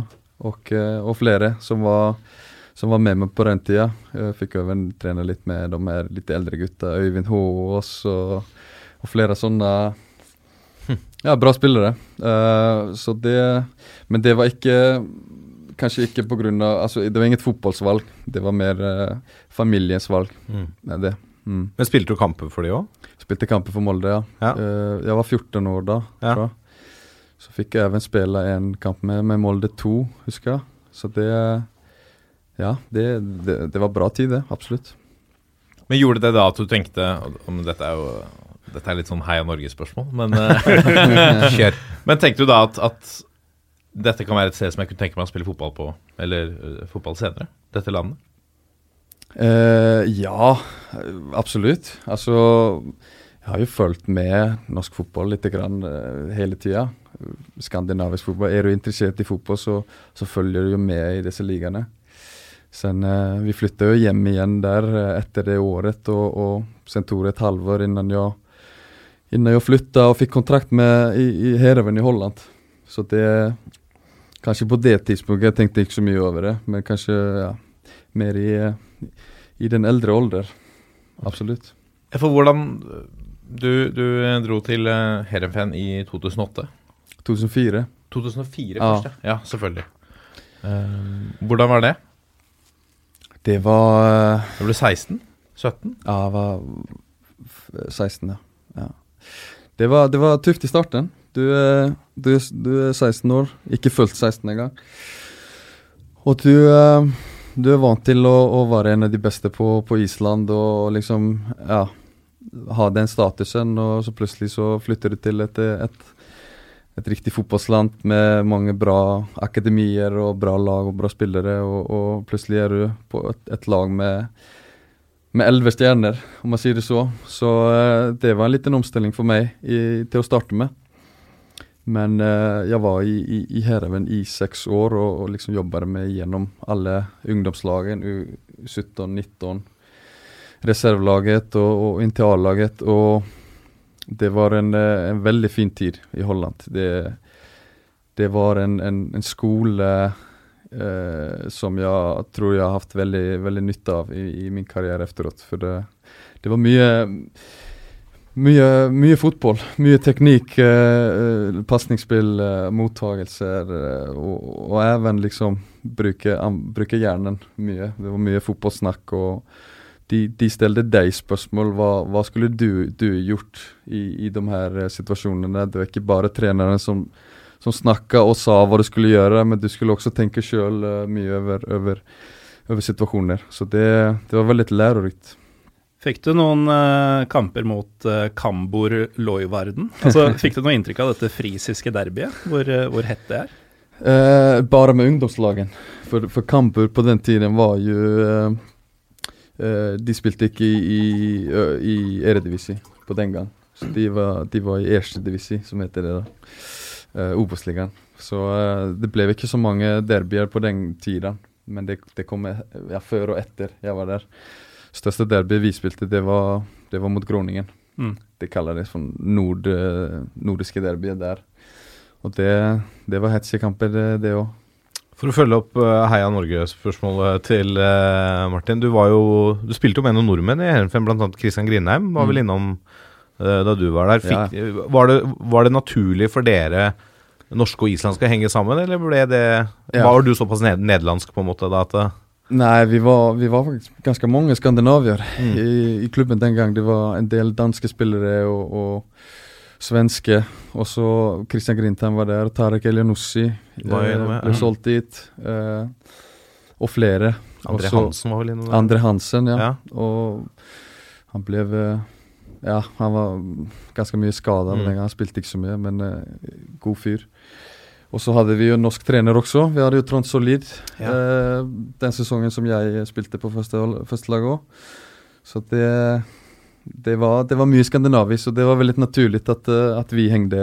og, eh, og flere som var som var med meg på den tida. Jeg fikk òg trene litt med de her litt eldre gutta. Øyvind Håås og, og flere sånne Ja, bra spillere. Uh, så det Men det var ikke Kanskje ikke av Altså, det var inget fotballsvalg. Det var mer uh, familiens valg. Mm. Det det. Mm. Men spilte du kamper for de òg? Spilte kamper for Molde, ja. Ja. Uh, jeg var 14 år da. Ja. Så fikk jeg even spille en kamp med, med Molde 2, husker jeg. Så det Ja, det, det, det var bra tid, det. Absolutt. Men gjorde det da at du tenkte om Dette er jo dette er litt sånn Heia Norge-spørsmål, men eh, [laughs] Kjør. Men tenkte du da at, at dette kan være et sted som jeg kunne tenke meg å spille fotball på, eller uh, fotball senere? Dette landet? Uh, ja, absolutt. Altså, jeg har jo fulgt med norsk fotball litt grann, uh, hele tida. Skandinavisk fotball. Er du interessert i fotball, så, så følger du jo med i disse ligaene. Sen, eh, vi flytta jo hjem igjen der eh, etter det året, og, og sen tog det et halvår innan jeg, innan jeg flytta og fikk kontrakt med, i, i Heerenveen i Holland. Så det Kanskje på det tidspunktet jeg tenkte ikke så mye over det, men kanskje ja, mer i, eh, i den eldre alder. Absolutt. For hvordan Du, du dro til uh, Heerenveen i 2008. 2004. 2004 først, ja. ja selvfølgelig. Uh, hvordan var det? Det var eh, Du ble 16? 17? Ja, jeg var 16, ja. ja. Det, var, det var tøft i starten. Du, er- du, du er 16 år, ikke fullt 16 engang. Og du, eh, du er vant til å, å være en av de beste på, på Island og liksom ja, ha den statusen, og så plutselig så flytter du til et, et, et riktig fotballsland med mange bra akademier og bra lag og bra spillere, og, og plutselig er du på et, et lag med med elleve stjerner, om man sier det så. Så uh, det var en liten omstilling for meg i, til å starte med. Men uh, jeg var i, i, i Hereven i seks år og, og liksom jobbet meg gjennom alle ungdomslagene, U17, 19, reservelaget og, og initiallaget. Og det var en, eh, en veldig fin tid i Holland. Det, det var en, en, en skole eh, som jeg tror jeg har hatt veldig, veldig nytte av i, i min karriere etterpå. For det, det var mye mye, mye fotball. Mye teknikk, eh, pasningsspill, eh, mottagelser eh, og, og even liksom bruke, bruke hjernen mye. Det var mye fotballsnakk. og de, de stilte deg spørsmål hva, hva skulle du, du gjort i, i de her eh, situasjonene. Det var ikke bare treneren som, som snakka og sa hva du skulle gjøre, men du skulle også tenke sjøl mye over, over, over situasjoner. Så det, det var veldig lærerikt. Fikk du noen uh, kamper mot uh, Kambor Loivarden? Altså, [laughs] fikk du noe inntrykk av dette frisiske derbyet, hvor, uh, hvor hett det er? Uh, bare med ungdomslagen. For, for Kampur på den tiden var jo eh, eh, De spilte ikke i, i, i Eredivisie på den gang. Så de var, de var i Erstedivisi, som heter det da. Uh, Obos-ligaen. Så uh, det ble ikke så mange derbyer på den tiden. Men det, det kom eh, ja, før og etter jeg var der. Største derby vi spilte, det var, det var mot Groningen. Mm. Det kaller det for nord, eh, nordiske derbyer der. Og det, det var hetsige kamper, det òg. For å følge opp eh, Heia Norge-spørsmålet til eh, Martin. Du, var jo, du spilte jo med noen nordmenn i Heerenveen, bl.a. Christian Grindheim. Var vel Mm. innom eh, da du var der. Fikk, var, det, var det naturlig for dere norske og islandske å henge sammen, eller ble det Ja. Var du såpass ned, nederlandsk på en måte da at Nei, vi var, vi var faktisk ganske mange skandinavier Mm. i, i klubben den gang. Det var en del danske spillere og, og svenske. Og så Christian Grindheim var der. Tarek Elianossi Var eh, ja. ble solgt dit. Eh, og flere. Andre Også Hansen var vel innom der? Andre Hansen, ja. Ja. Og han ble eh, Ja, han var ganske mye skada Mm. den gangen. Han spilte ikke så mye, men eh, god fyr. Og så hadde vi jo norsk trener også. Vi hadde jo Trond Solid Ja. eh, den sesongen som jeg spilte på første, første lag òg. Så det, det, var, det var mye skandinavisk, og det var veldig naturlig at, eh, at vi hengde,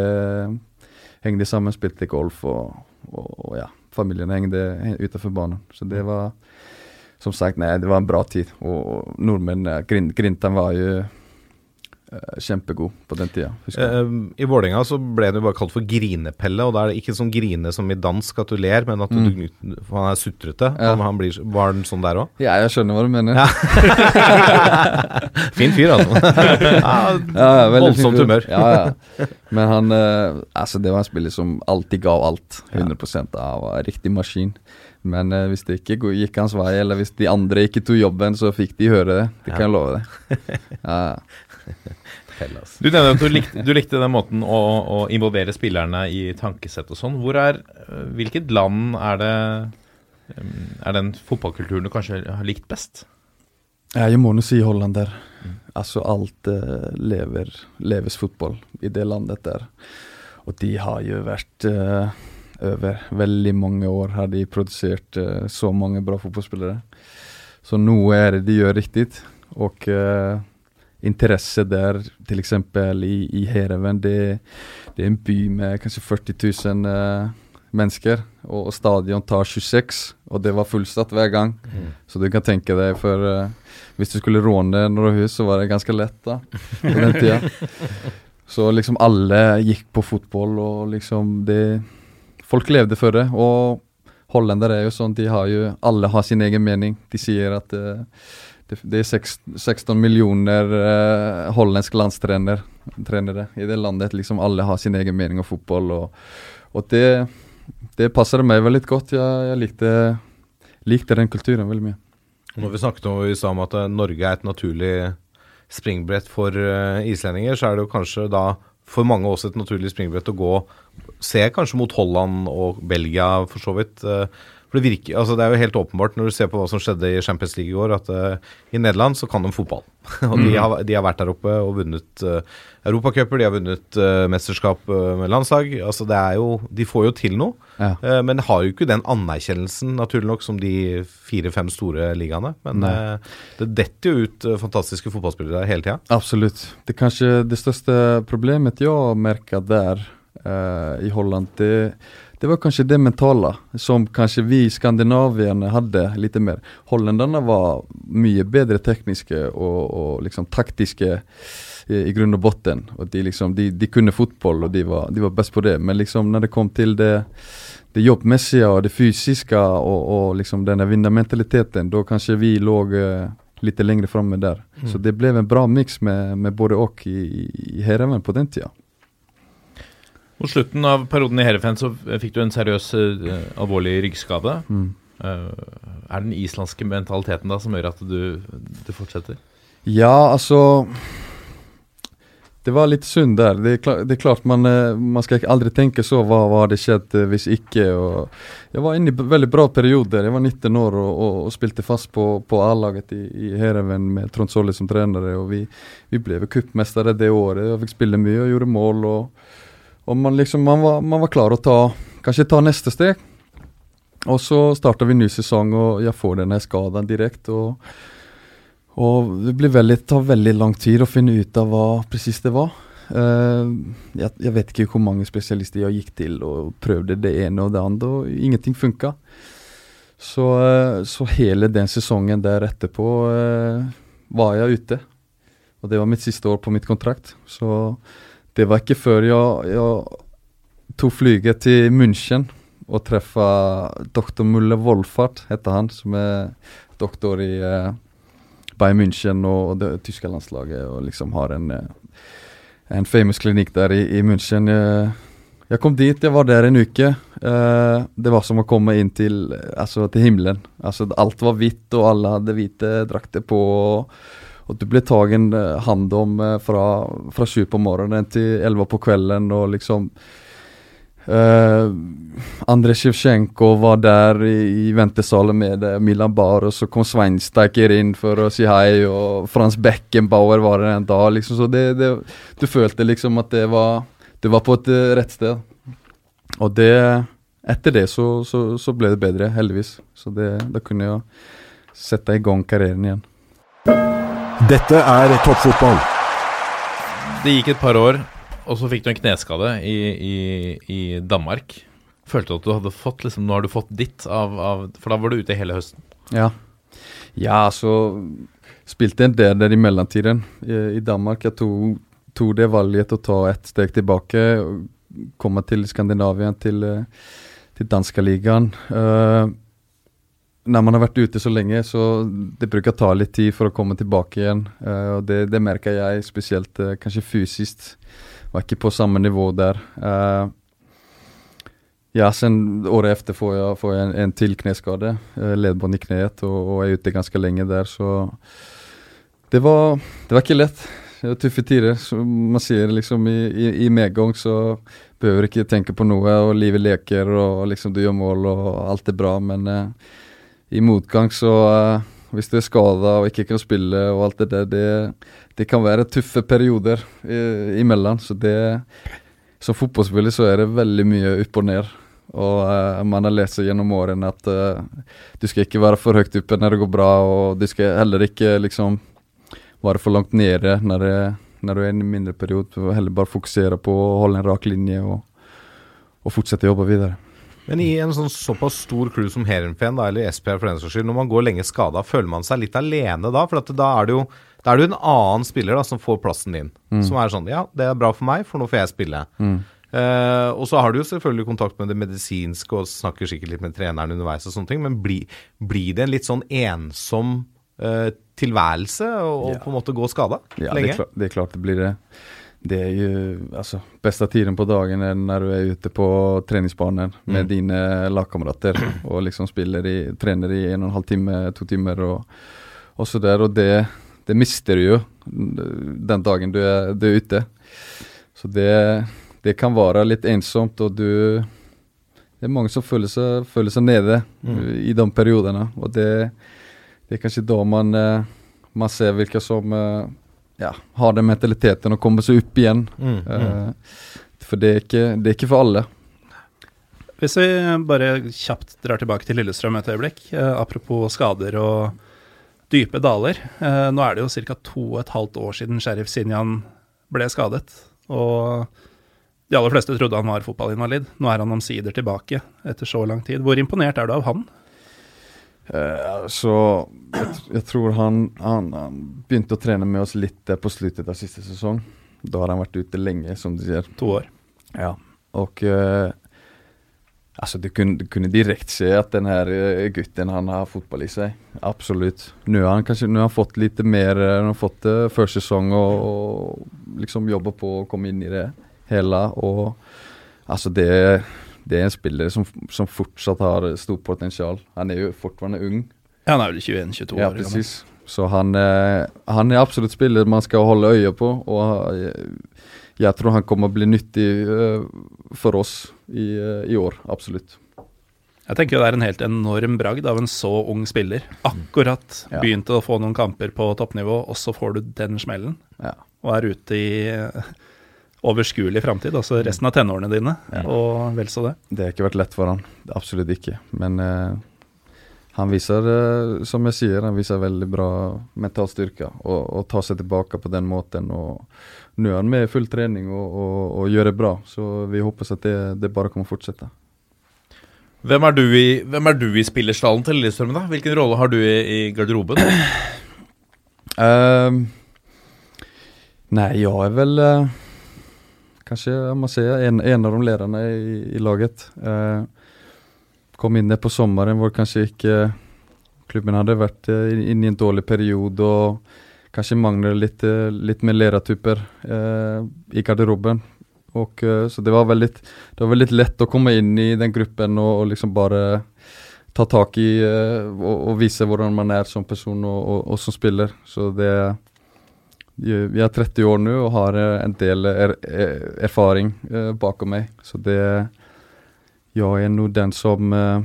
hengde sammen, spilte golf og, og, og ja, familien hengte utenfor banen. Så det var som sagt, nei, det var en bra tid. Og nordmenn, Grintan var jo kjempegod på den tida. Eh, I Vålerenga så ble han jo bare kalt for Grinepelle, og da er det ikke sånn grine som i dansk, at du ler, men at du, Mm. for han er sutrete. Ja. Han, han blir, var den sånn der òg? Ja, jeg skjønner hva du mener. Ja. [laughs] fin fyr, altså. [laughs] ja, Voldsomt humør. Ja, ja. Men han eh, Altså, det var en spiller som alltid ga alt. 100 av riktig maskin. Men eh, hvis det ikke gikk hans vei, eller hvis de andre ikke tok jobben, så fikk de høre det. Det kan jeg love deg. [laughs] Ja, [laughs] ja. Du nevner at du likte, du likte den måten å, å involvere spillerne i tankesett og sånn. Hvor er, øh, Hvilket land er det um, Er den fotballkulturen du kanskje har likt best? Jeg må nå si Holland der. Altså alt eh, lever, leves fotball i det landet der. Og de har jo vært uh, over veldig mange år har de produsert uh, så mange bra fotballspillere. Så noe er det de gjør riktig. Og eh, interesse der, f.eks. i, i Hereven, det, det er en by med kanskje 40 000 uh, mennesker. Og, og stadion tar 26, og det var fullsatt hver gang. Så du kan tenke deg for uh, Hvis du skulle råne noen hus, så var det ganske lett da, på den tida. [laughs] Så liksom alle gikk på fotball, og liksom det Folk levde for det. Og hollendere er jo sånn, de har jo Alle har sin egen mening. De sier at eh, det, det er 16 millioner eh, hollandske landstrenere i det landet. Liksom alle har sin egen mening om fotball, og, og det, det passer meg veldig godt. Jeg, jeg likte, likte den kulturen veldig mye. Når vi snakket om, vi om at eh, Norge er et naturlig springbrett for eh, islendinger, så er det jo kanskje da for mange også et naturlig springbrett å gå Se kanskje mot Holland og Belgia, for så vidt. For det virker, altså det er jo helt åpenbart når du ser på hva som skjedde i Champions League i går, at uh, i Nederland så kan de fotball. [laughs] og de har, de har vært der oppe og vunnet uh, europacuper, de har vunnet uh, mesterskap uh, med landslag. Altså det er jo De får jo til noe. Ja. uh, men har jo ikke den anerkjennelsen, naturlig nok, som de fire-fem store ligaene. Men det detter jo ut fantastiske fotballspillere der hele tida. Absolutt. Det kanskje det største problemet jeg merker der i Holland, det, det var kanskje det mentala som kanskje vi skandinavierne hadde litt mer. Hollenderne var mye bedre tekniske og, og liksom taktiske i, i grunn og botten. Och de, liksom, de, de kunde fotball, og de var, de var best på det. Men liksom når det kom til det, det jobbmessige og det fysiske og, og liksom denne vinnermentaliteten, da kanskje vi låg uh, litt lenger framme där. Så det ble en bra mix med, med både og i, i Heerenveen på den tiden. Mot slutten av perioden i Herrefen så fikk du en seriøs, uh, alvorlig ryggskade. Mm. Uh, er det den islandske mentaliteten da som gjør at du, du fortsetter? Ja, altså det var litt synd der. Det er, klar, det er klart man, eh, man skal aldri tenke så hva, hva hadde skjedd hvis ikke. Og jeg var inne i veldig bra perioder. Jeg var 19 år og, og, og spilte fast på, på A-laget i, i Heerenveen med Trond Solli som trener. Og vi, vi ble cupmestere det året. Jeg fikk spille mye og gjorde mål. Og, og man, liksom, man, var, man var klar å ta, kanskje ta neste steg. Og så starter vi ny sesong, og jeg får denne skaden direkte. Og, og det blir veldig, tar veldig lang tid å finne ut av hva presis det var. Uh, jeg, jeg vet ikke hvor mange spesialister jeg gikk til og prøvde det ene og det andre, og ingenting funka. Så, uh, så hele den sesongen der etterpå uh, var jeg ute. Og det var mitt siste år på mitt kontrakt. Så det var ikke før jeg, jeg tok flyget til München og treffa doktor Mulle Wolfart, heter han, som er doktor i uh, Bayern München og det tyske landslaget, og liksom har en, uh, en famous klinikk der i, i München. Jeg, jeg kom dit, jeg var der en uke. Det var som å komme inn til, altså, til himmelen. Altså, alt var hvitt, og alle hadde hvite drakter på. og og du ble tagen eh, hand om eh, fra, fra sju på morgenen til elleve på kvelden, og liksom Uh, Andrej Sjevtsjenko var der i, i ventesalen med Milan Bar, og så kom Sveinsteiker inn for å si hei, og Frans Beckenbauer var der en dag. Liksom, så det, det, du følte liksom at det var, du var på et rett sted. Og det Etter det så, så, så, ble det bedre, heldigvis. Så det, da kunne jeg sette i gang karrieren igjen. Dette er toppfotball. Det gikk et par år, og så fikk du en kneskade i, i, i Danmark. Følte du at du hadde fått liksom, Nå har du fått ditt av, av For da var du ute hele høsten. Ja. Ja, så spilte en del der i mellomtiden i, i Danmark. Jeg tok, tok det valget å ta ett steg tilbake. Komme til Skandinavia, til, til danskeligaen. Uh, når man har vært ute så lenge, så det bruker å ta litt tid for å komme tilbake igjen. Uh, og det, det, merker jeg spesielt uh, kanskje fysisk. Var ikke på samme nivå der. Uh, ja, sen året etter får jeg, får jeg en, en, til kneskade. Uh, ledbånd i kneet og, og, er ute ganske lenge der, så det var, det var ikke lett. Det var tøffe tider. Som man sier liksom i, i, i medgang så behøver ikke tenke på noe, og livet leker, og liksom du gjør mål, og alt er bra, men i motgang så uh, Hvis du er skada og ikke kan spille og alt det der, det, det kan være tøffe perioder i, imellom. Så det Som fotballspiller så er det veldig mye opp og ned. Og uh, man har lest gjennom årene at uh, du skal ikke være for høyt oppe når det går bra, og du skal heller ikke liksom være for langt nede når, det, når du er i en mindre periode. Heller bare fokusere på å holde en rak linje og, og fortsette å jobbe videre. Men i en sånn såpass stor crew som Heerenveen, eller SPR for den saks skyld, når man går lenge skada, føler man seg litt alene da? For da er det jo da er det en annen spiller da, som får plassen din. Mm. Som er sånn Ja, det er bra for meg, for nå får jeg spille. Mm. Uh, og så har du jo selvfølgelig kontakt med det medisinske og snakker sikkert litt med treneren underveis, og sånne ting, men blir bli det en litt sånn ensom uh, tilværelse å ja. på en måte gå skada ja, lenge? Det er, det er klart det blir det. Det er jo altså bästa tiden på dagen er når du er ute på treningsbanen med mm. dine lagkamerater og liksom spiller i, trener i en og en halv time, to timer og, og så der. Og det, det mister du jo den dagen du er, du er ute. Så det, det, kan være litt ensomt, og du Det er mange som føler seg, føler seg nede mm. i de periodene, og det, det er kanskje da man, eh, man ser hvilke som eh, ja, har den mentaliteten og komme seg opp igjen. Mm, mm. Uh, for det er, ikke, det er, ikke, for alle. Hvis vi bare kjapt drar tilbake til Lillestrøm et øyeblikk, uh, apropos skader og dype daler. Uh, nå er det jo ca. to og et halvt år siden Sheriff Sinjan ble skadet. Og de aller fleste trodde han var fotballinvalid. Nå er han omsider tilbake etter så lang tid. Hvor imponert er du av han? Uh, så jeg, jeg tror han, han, han, begynte å trene med oss litt på slutten av siste sesong. Da har han vært ute lenge, som du sier. To år. Ja. Og uh, altså, du kunne, du kunne direkte se at den her eh, gutten han har fotball i seg. Absolutt. Nå har han kanskje har han fått litt mer Han har fått det uh, førsesong og, og liksom jobber på å komme inn i det hele. Og altså, det det er en spiller som, som fortsatt har stort potensial. Han er jo fortsatt ung. Ja, han er vel 21-22 år. Ja, precis. Så han, eh, han, er absolutt spiller man skal holde øye på. Og jeg, jeg tror han kommer å bli nyttig uh, for oss i, uh, i, år. Absolutt. Jeg tenker det er en helt enorm bragd av en så ung spiller. Akkurat ja. begynte å få noen kamper på toppnivå, og så får du den smellen. Ja. Og er ute i overskuelig framtid, altså resten av tenårene dine, og vel så det. Det har ikke vært lett for han, Absolutt ikke. Men eh, han viser, eh, som jeg sier, han viser veldig bra mental styrke. Og, og tar seg tilbake på den måten. Og nå er han med i full trening og, og, og gjør det bra. Så vi håper at det, det bare kommer fortsette. Hvem er du i, er du i spillerstallen til Lillestrøm, da? Hvilken rolle har du i, i garderoben? [clears throat] Ehm, nei, jeg er vel uh, Kanskje jeg må si en, en av de lederne i, i laget. Eh, kom inn der på sommeren hvor kanskje ikke klubben hadde vært uh, inne i en dårlig periode og kanskje mangler litt, eh, litt mer ledertyper eh, i garderoben. Og, eh, så det var, veldig, det var veldig lett å komme inn i den gruppen og, og liksom bare ta tak i eh, og, og vise hvordan man er som person og, og, og som spiller. Så det Jeg er 30 år nå og har eh, en del er, er, erfaring eh, bakom meg. Så det Jeg er nå den som eh,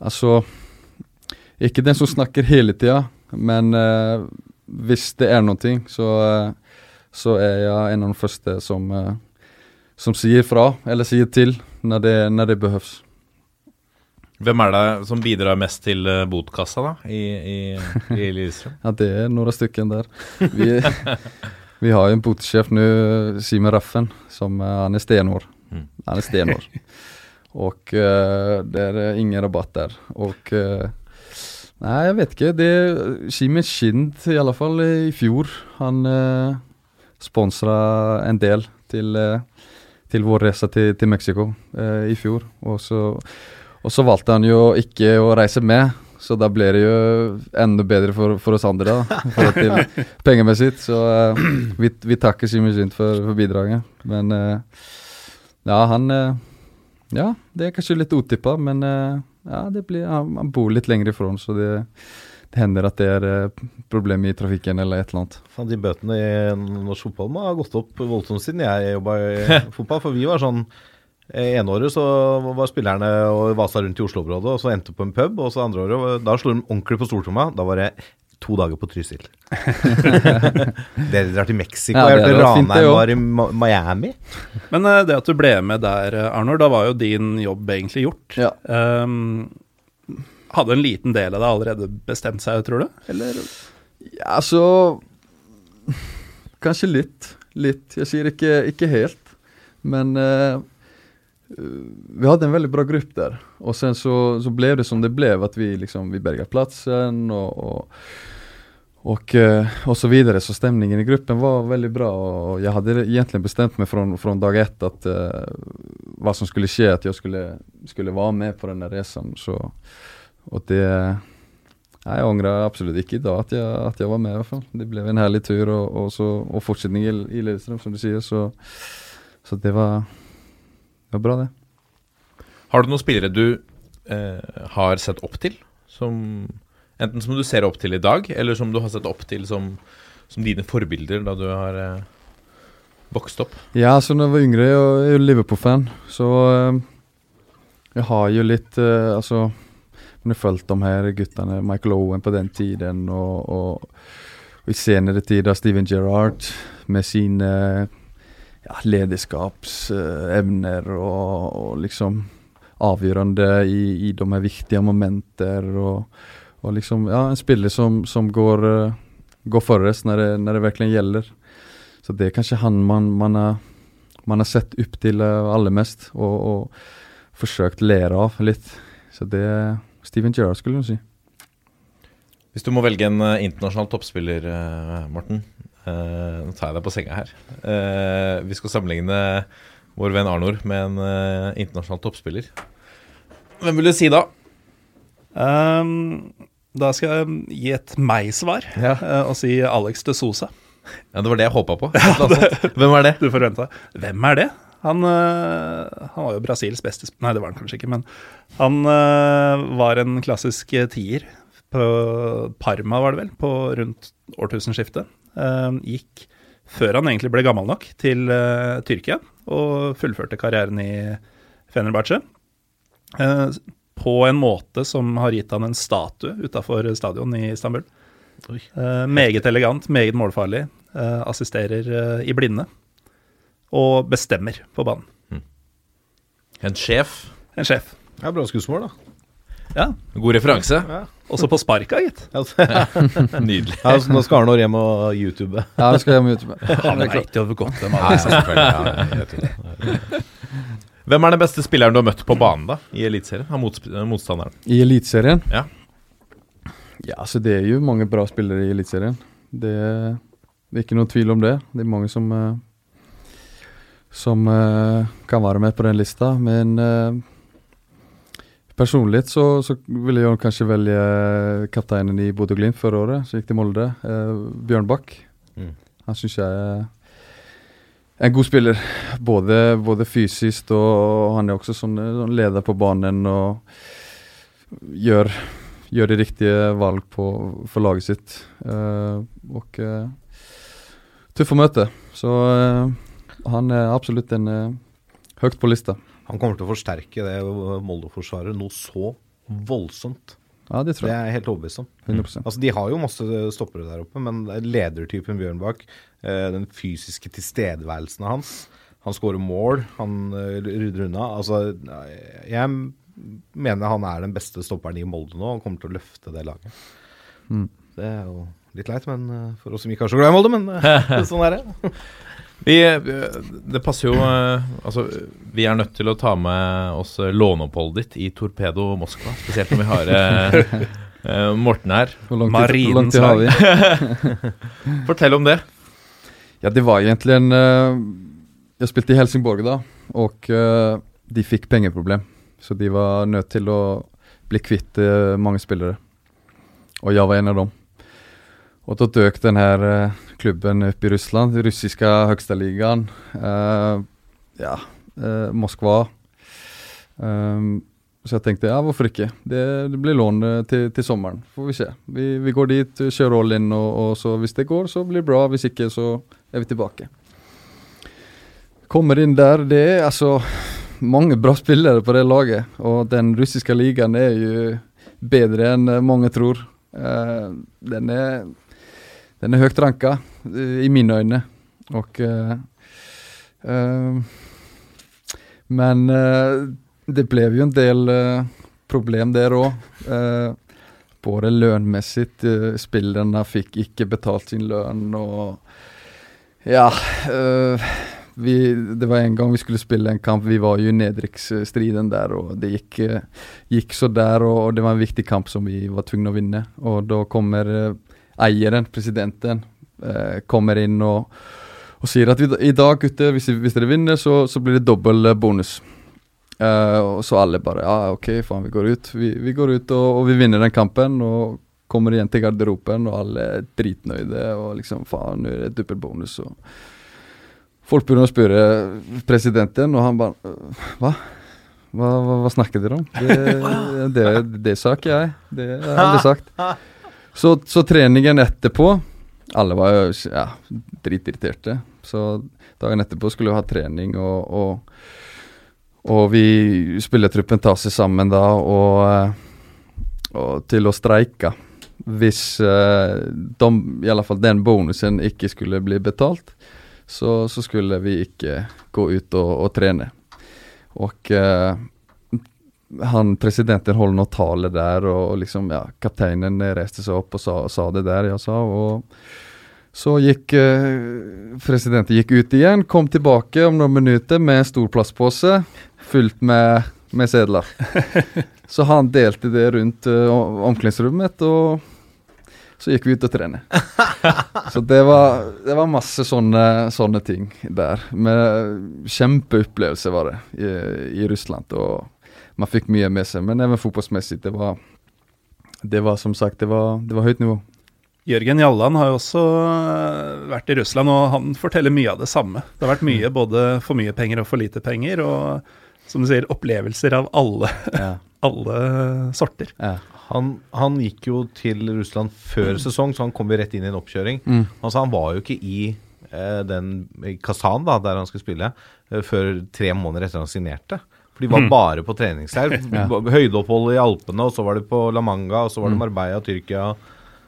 Altså Ikke den som snakker hele tida, men eh, hvis det er noe, så, eh, så er jeg en av de første som, eh, som sier fra, eller sier til, når det, når det behøves. Hvem er det som bidrar mest til eh, botkassa, da, i, i, i? [laughs] Ja, det er noen stykker der. Vi, [laughs] vi har jo en botsjef nå, Simen Raffen, som han er stenhår. Mm. Han er stenhår. Og uh, det er ingen rabatt der. Og eh, Nei, jeg vet ikke. Det Simen Skind, i alle fall i fjor, han uh, sponsra en del til, eh, til vår reise til, til Mexico eh, i fjor. Og så, og så valgte han jo ikke å reise med, så da ble det jo enda bedre for, for oss andre, da, For til [laughs] pengemessig. Så eh, vi, vi takker Simen Skind for, for bidraget. Men eh, ja, han eh, Ja, det er kanskje litt utippa, men eh, ja, det blir, han, bor litt lenger ifra, så det, det hender at det er eh, problem i trafikken eller et eller annet. Fan, de bøtene i norsk fotball må ha gått opp voldsomt siden jeg jobba i [laughs] fotball. For vi var sånn eh, ene året så var spillerne og vasa rundt i Oslo-området, og så endte på en pub. Og så andre året, da slo de ordentlig på stortromma. Da var det to dager på Trysil. [laughs] Dere drar til Mexico. Ja, jeg det hørte Ranheim var i Miami. Men uh, det at du ble med der, eh, Arnor, da var jo din jobb egentlig gjort. Ja. Um, hadde en liten del av det allerede bestemt seg, tror du? Eller? Ja, altså Kanskje litt. Litt. Jeg sier ikke, ikke helt. Men uh, vi hadde en veldig bra gruppe der. Og sen så, så ble det som det ble, at vi liksom vi berga plassen og, og, og, och så videre. Så stemningen i gruppen var veldig bra. Og jeg hadde egentlig bestemt meg fra, från dag ett at uh, hva som skulle skje, at jeg skulle, skulle være med på denne resan. Så, og det Nei, Jeg angrer absolutt ikke i dag at jeg, at var med, i hvert fall. Det ble en herlig tur, og, och, så, och fortsättning i, i Lillestrøm, som du sier. Så, så det var, det var bra, det. Har du noen spillere du eh, har sett opp til? Som, enten som du ser opp til i dag, eller som du har sett opp til som, som dine forbilder da du har eh, vokst opp? Ja, så når jeg var yngre, jeg er jo Liverpool-fan, så eh, jeg har jo litt eh, Altså men jeg har fulgt de her guttene, Michael Owen på den tiden, og, og, og i senere tider Steven Gerrard med sine ja, lederskapsevner og, og liksom avgjørende i, i de her viktige momenter. Og, og liksom, ja, en spiller som, som går, uh, går forrest når det, når det virkelig gjelder. Så det er kanskje han man, man, har, man har sett opp til eh, aller mest, og, og forsøkt lære av litt. Så det er Steven Gerrard, skulle du si. Hvis du må velge en uh, internasjonal toppspiller, uh, Morten uh, Nå tar jeg deg på senga her. Eh, vi skal sammenligne vår venn Arnor med en eh, internasjonal toppspiller. Hvem vil du si da? Ehm, da skal jeg gi et meg-svar Ja. eh, og si Alex de Sosa. Ja, Det var det jeg håpa på. [laughs] Ja, det. Hvem er det? Du får vente. Hvem er det? Han, eh, han var jo Brasils beste Nei, det var han kanskje ikke, men han eh, var en klassisk tier på Parma, var det vel, på rundt årtusenskiftet. Gikk, før han egentlig ble gammel nok, til Tyrkia og fullførte karrieren i Fenerbahçe. På en måte som har gitt han en statue utafor stadion i Istanbul. Eh, meget elegant, meget målfarlig. eh, assisterer eh, i blinde. og bestemmer på banen. En sjef. En sjef. Ja, bra skussmål, da. Ja, God referanse. Også på sparka, gitt. [laughs] Nydelig. Ja, altså, nå skal Arnor hjem og YouTube. [laughs] Ja, nå skal jeg og YouTube. Han veit jo godt hvem Ja, han er. Hvem er den beste spilleren du har møtt på banen da, i Eliteserien? Av motsp- motstanderen? I Eliteserien? Ja. Ja, altså det er jo mange bra spillere i Eliteserien. Det, det er ikke noen tvil om det. Det er mange som eh, som eh, kan være med på den lista, men eh, personlig så, så ville jeg kanskje velge kapteinen i Bodø-Glimt forrige året, som gikk til Molde, eh, Bjørn Bakk. Mm. Han syns jeg er en god spiller, både, både fysisk og han er også sånn, sånn leder på banen og gjør gjør de riktige valg på, for laget sitt. Uh, og uh, tøff å møte. Så uh, han er absolutt en høyt på lista. Han kommer til å forsterke det Molde-forsvaret noe så voldsomt. Ja, det tror Det er jeg helt overbevist om. 100 Altså, De har jo masse stoppere der oppe, men ledertypen Bjørnbakk, den fysiske tilstedeværelsen hans Han skårer mål, han eh, rydder unna. Altså, jeg mener han er den beste stopperen i Molde nå og kommer til å løfte det laget. Mm. Det er jo litt leit men eh, for oss som ikke er så glad i Molde, men eh, [laughs] [laughs] sånn er det. [laughs] Vi, det passer jo eh, Altså, vi er nødt til å ta med oss eh, låneoppholdet ditt i Torpedo Moskva. Spesielt når vi har eh, eh, Morten her. Hvor langt, Marinens har vi? Fortell om det. Ja, det var egentlig en Jeg spilte i Helsingborg da, og eh, de fikk pengeproblem. Så de var nødt til å bli kvitt eh, mange spillere. Og jeg var en av dem. Og da døk den her eh, klubben opp i Russland, den russiske høgste ligaen. Eh, ja, uh, Moskva. Um, så jeg tenkte ja, hvorfor ikke? Det, det blir lån eh, til, til sommeren, får vi se. Vi, vi går dit, kjører all in, og, og så hvis det går, så blir det bra. Hvis ikke, så er vi tilbake. Kommer inn der, det er altså mange bra spillere på det laget. Og den russiske ligaen er jo bedre enn eh, mange tror. Uh, den er den er høyt ranka, uh, i mine øyne. Og uh, eh, Men eh, det ble jo en del eh, problem der òg. Både lønnmessig. Spillerne fikk ikke betalt sin lønn og Ja. Øh, vi, det var en gang vi skulle spille en kamp, vi var jo i nedrykksstriden der, og det gikk, eh, gikk så der, og, og det var en viktig kamp som vi var tvunget å vinne. Og da kommer eh, eieren, presidenten, kommer inn og, og sier at vi, i dag, gutter, hvis, hvis dere vinner, så, så blir det dobbel bonus. Uh, og så alle bare ja, ok, faen, vi går ut. Vi, vi går ut og, og vi vinner den kampen. Og kommer igjen til garderoben, og alle er dritnøyde. Og liksom, faen, nå er det dobbel bonus. Og folk begynner å spørre presidenten, og han bare «Øh, hva? Hva, hva, hva snakker dere om? Det, [laughs] det, det sa ikke jeg. Det har jeg aldri sagt. [laughs] Så, så treningen etterpå Alle var jo ja, dritirriterte. Så dagen etterpå skulle vi ha trening, og, og, og vi spillertruppen tar seg sammen da og, og til å streike. Hvis uh, de, i alle fall den bonusen ikke skulle bli betalt, så, så skulle vi ikke gå ut og, og trene. Og uh, han presidenten holdt noe tale der, og liksom, ja, kapteinen reiste seg opp og sa, sa det der jeg sa. og så gikk uh, presidenten gikk ut igjen, kom tilbake om noen minutter med en stor plastpose fylt med, med sedler. [laughs] Så han delte det rundt uh, omklædningsrommet, og så gikk vi ut og trene. [laughs] Så det var, det var masse sånne, sånne ting der. Men kjempeopplevelse var det i, i Russland, og man fikk mye med seg. Men even fotballmessig, det var, det var som sagt, det var, det var høyt nivå. Jørgen Jalland har jo også øh, vært i Russland, og han forteller mye av det samme. Det har vært mye både for mye penger og for lite penger, og som du sier, opplevelser av alle, Ja. Alle sorter. Ja. Han, han gikk jo til Russland før sesong, så han kom jo rett inn i en oppkjøring. Mm. Altså Han var jo ikke i eh, den i Kazan, da, der han skulle spille, eh, før tre måneder etter han signerte. For de var bare på treningsleir. [laughs] Høydeopphold i Alpene, og så var det på La Manga, og så var det Marbella, Tyrkia.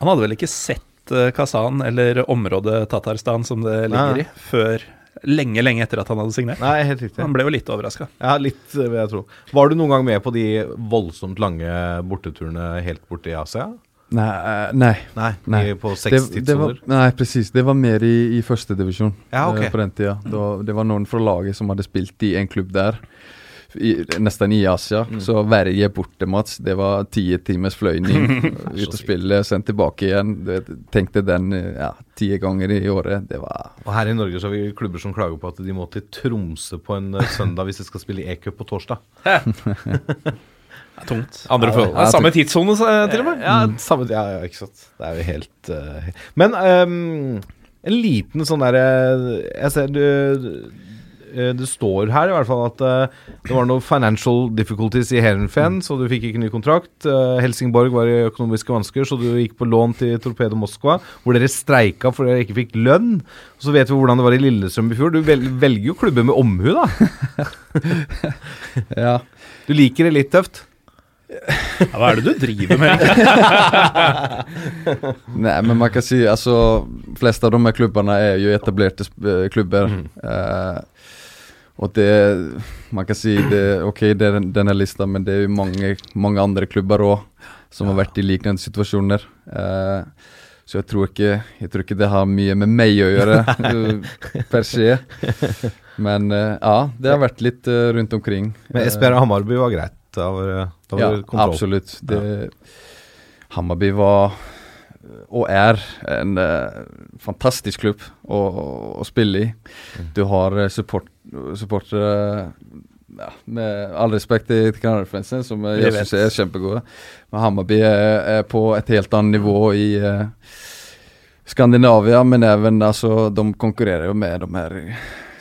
Han hadde vel ikke sett eh, Kazan, eller området Tatarstan som det ligger Nei. i, før lenge, lenge etter at han hadde signert. Nei, helt riktig. Han ble jo litt overraska. Ja, litt, eh, vil jeg tro. Var du noen gang med på de voldsomt lange borteturene helt borte i Asia? Nei. eh. Nei, Nei. på Det, seks det nei, precis. Det var mer i, i første divisjon Ja, ok. eh, på den tida. Da, det var noen fra laget som hadde spilt i en klubb der, i, nesten i Asia. Mm. Så Verje borte, Mats, det var ti timers fløyning. [laughs] ut og spille, sendt tilbake igjen. Det, tenkte den ja, ti ganger i året. Det var Og her i Norge så har vi klubber som klager på at de må til Tromsø på en eh, søndag hvis de skal spille e-cup på torsdag. [laughs] Tungt. Andre forhold. Ja, Samme tidssone, eh, til og med. Ja, samme, ja, ja, ikke sant. Det er jo helt uh, Men um, en liten sånn derre Jeg ser du det står her i hvert fall at eh, det var noen financial difficulties i Heerenveen, så du fikk ikke ny kontrakt. Eh, Helsingborg var i økonomiske vansker, så du gikk på lån til Torpedo Moskva, hvor dere streika fordi dere ikke fikk lønn. Og så vet vi hvordan det var i Lillestrøm i fjor. Du vel, velger jo klubber med omhu, da. [laughs] Ja. Du liker det litt tøft. Ja, hva er det du driver med? [laughs] Nei, men man kan si, altså flest av de här klubbarna är ju etablerade klubber. eh, klubbar. Och det, man kan si det, ok, det er denne lista, men det er jo mange, mange andre klubber òg som har vært i liknende situasjoner. Eh, så jeg tror ikke, jeg tror ikke, det har mye med meg å eh, [laughs] per se. Men eh, ja, det har vært litt eh, rundt omkring. Men Esbjerg og Hammarby var greit. Da var, da var Ja, det ja. Hammarby var och er en uh, fantastisk klubb å, å, å, spille i. Du har supportere support, supportere ja, med all respekt til Kanarifansen, som eh, jeg vet. syns er kjempegode. Men Hammarby er, er på et helt annet nivå i uh, Skandinavia, men even, altså, de konkurrerer jo med de her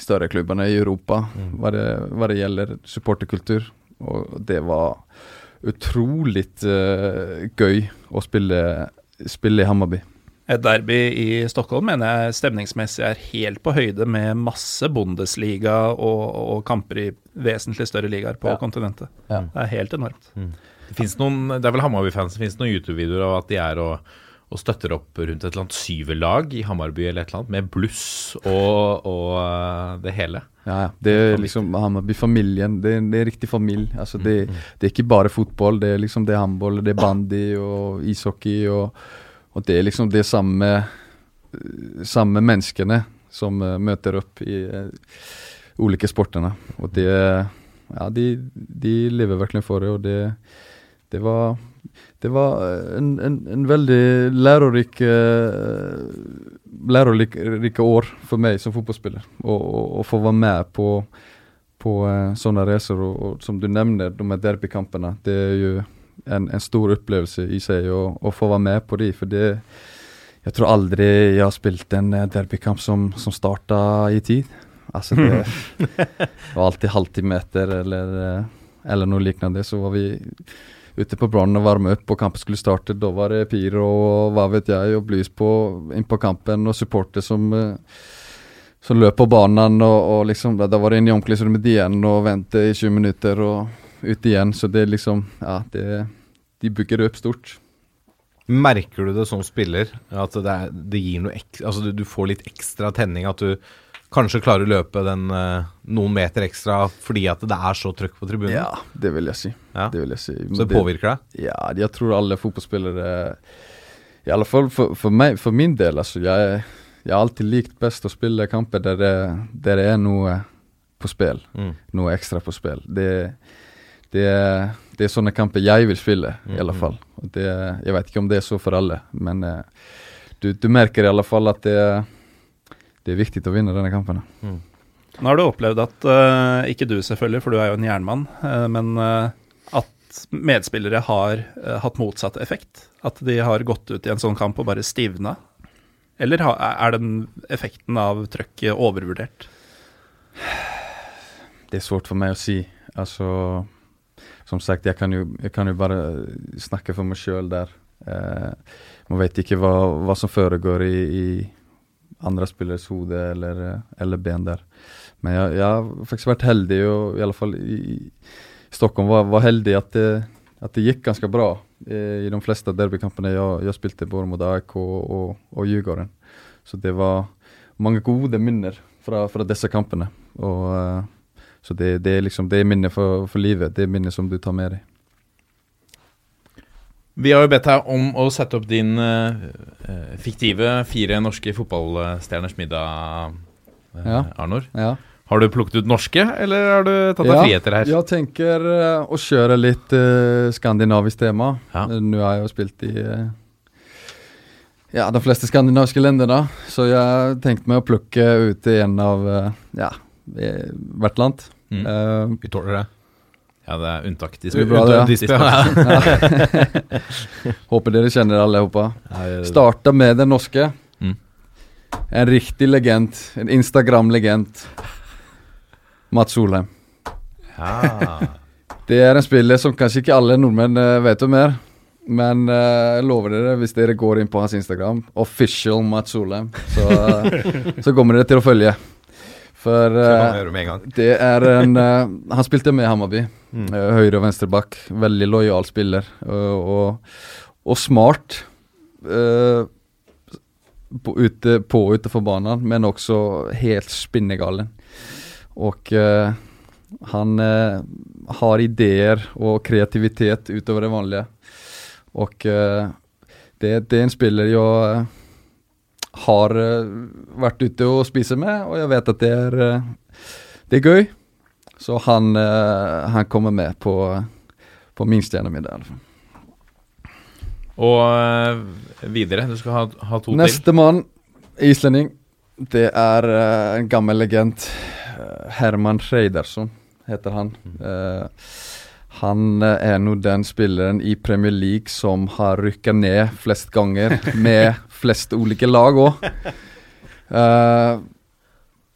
større klubbene i Europa hva det, hva det gjelder supporterkultur. Og det var utrolig uh, gøy å spille, spille i Hammarby. Et derby i Stockholm mener jeg stemningsmessig er helt på høyde med masse Bundesliga og, og kamper i vesentlig større ligaer på Ja. kontinentet. Ja. Det er helt enormt. Det, noen, det er vel Hammarby-fans, det finnes noen YouTube-videoer av at de er og, og støtter opp rundt et eller annet syverlag i Hammarby eller et eller annet, med bluss og, og eh, det hele. Ja, ja. Det er liksom Hammarby-familien. Det, det er riktig familie. Altså, det, det er ikke bare fotball. Det er liksom det er håndball, det er bandy og ishockey. Og, og det er liksom det samme samme menneskene som eh, møter opp i uh, ulike sportene. Og det Ja, de, de lever virkelig for det, og det, det var det var eh, en, en, en veldig lærerik uh, lærerike år for meg som fotballspiller. Å- få være med på, på eh, sånne reiser. Og, og som du nevner, de her derbykampene. Det er jo en, en stor opplevelse i seg å, få være med på de. For det Jeg tror aldri jeg har spilt en eh, derbykamp som, som starta i tid. Altså det, [laughs] var alltid halvtimeter eller, eh, eller noe lignende. Så var vi ute på Brann og varme opp, og kampen skulle starte. Da var det pyro og hva vet jeg, og lys på inn på kampen, og supporter som eh, som løp på banen, og, og liksom, da var det inn i omklædningsrommet igjen og vente i 20 minutter og ut igjen. Så det er liksom Ja, det, de bygger opp stort. Merker du det som spiller, at det, er, det gir noe ek, altså du, du får litt ekstra tenning? At du kanskje klarer å løpe den eh, noen meter ekstra fordi at det er så trøkk på tribunen? Ja, det vil jeg si. Ja. Det vil jeg si. Så det påvirker deg? Ja, jeg tror alle fotballspillere I alle fall for, for, meg, for min del, altså. Jeg, jeg har alltid likt best å spille kamper der det, der det er noe på spill. Mm. Noe ekstra på spill. Det, det, er- det er sånne kamper jeg vil spille, i alle fall. Og det, jeg vet ikke om det er så for alle, men eh, du, du merker i alle fall at det, det er viktig å vinne denne kampene. Nå har du opplevd at, uh, ikke du selvfølgelig, for du er jo en jernmann, uh, men uh, at medspillere har hatt motsatt effekt? At de har gått ut i en sånn kamp og bare stivna? Eller ha, er den effekten av trøkket overvurdert? Det er svårt for meg å si. Altså, som sagt, jeg kan jo, jeg kan jo bare snakke for meg sjøl der. Man vet ikke hva, hva som foregår i, i andre spilleres hode eller, eller ben der. Men jeg, jeg har faktisk vært heldig, og i alle fall i, i Stockholm var, var heldig at det, at det gikk ganske bra eh, i de fleste derbykampene jeg, jeg spilte, både mot AIK og, og, og Djurgården. Så det var mange gode minner fra, fra disse kampene. Og, eh, så det, det er liksom det er minnet for, for livet. Det er minnet som du tar med deg. Vi har jo bedt deg om å sette opp din eh, fiktive fire norske fotballstjerners middag, uh, Ja. Arnor. Ja. Har du plukket ut norske, eller har du tatt deg Ja, friheter her? Jeg tenker uh, å kjøre litt skandinavisk tema. Ja. Nå har jeg jo spilt i ja, de fleste skandinaviske landene, så jeg tenkte meg å plukke ut en av ja, hvert land. Mm. Eh, Vi tåler det. Ja, det er unntak. De Det bra, det, ja. Ja. [laughs] håper dere kjenner alle sammen. Starta med den norske. Mm. En riktig legend. En Instagram-legend. Mats Solheim. Ja. [laughs] Det er en spiller som kanskje ikke alle nordmenn eh, vet om er. Men jeg jeg lover dere, hvis dere går inn på hans Instagram, official Mats Solheim, så, eh, [laughs] så kommer dere til å følge. For gang. det er en uh, [laughs] Han spilte med Hammarby. eh, høyre- og venstrebakk. Veldig lojal spiller. Og, og, smart. på, ute, på utenfor banen, men også helt spinnegalen. Og han har ideer og kreativitet utover det vanlige. Og det, det er en spiller jeg har eh, vært ute og spiser med, og jeg vet at det er, eh, det er gøy. Så han, eh, han kommer med på, på min stjernemiddag. i alle fall. Og videre, du skal ha, ha to til. Nestemann, islending, det er en gammel legend. Herman Reidarsson heter han. Eh, han eh, er nå den spilleren i Premier League som har rykka ned flest ganger, med [laughs] flest ulike lag òg.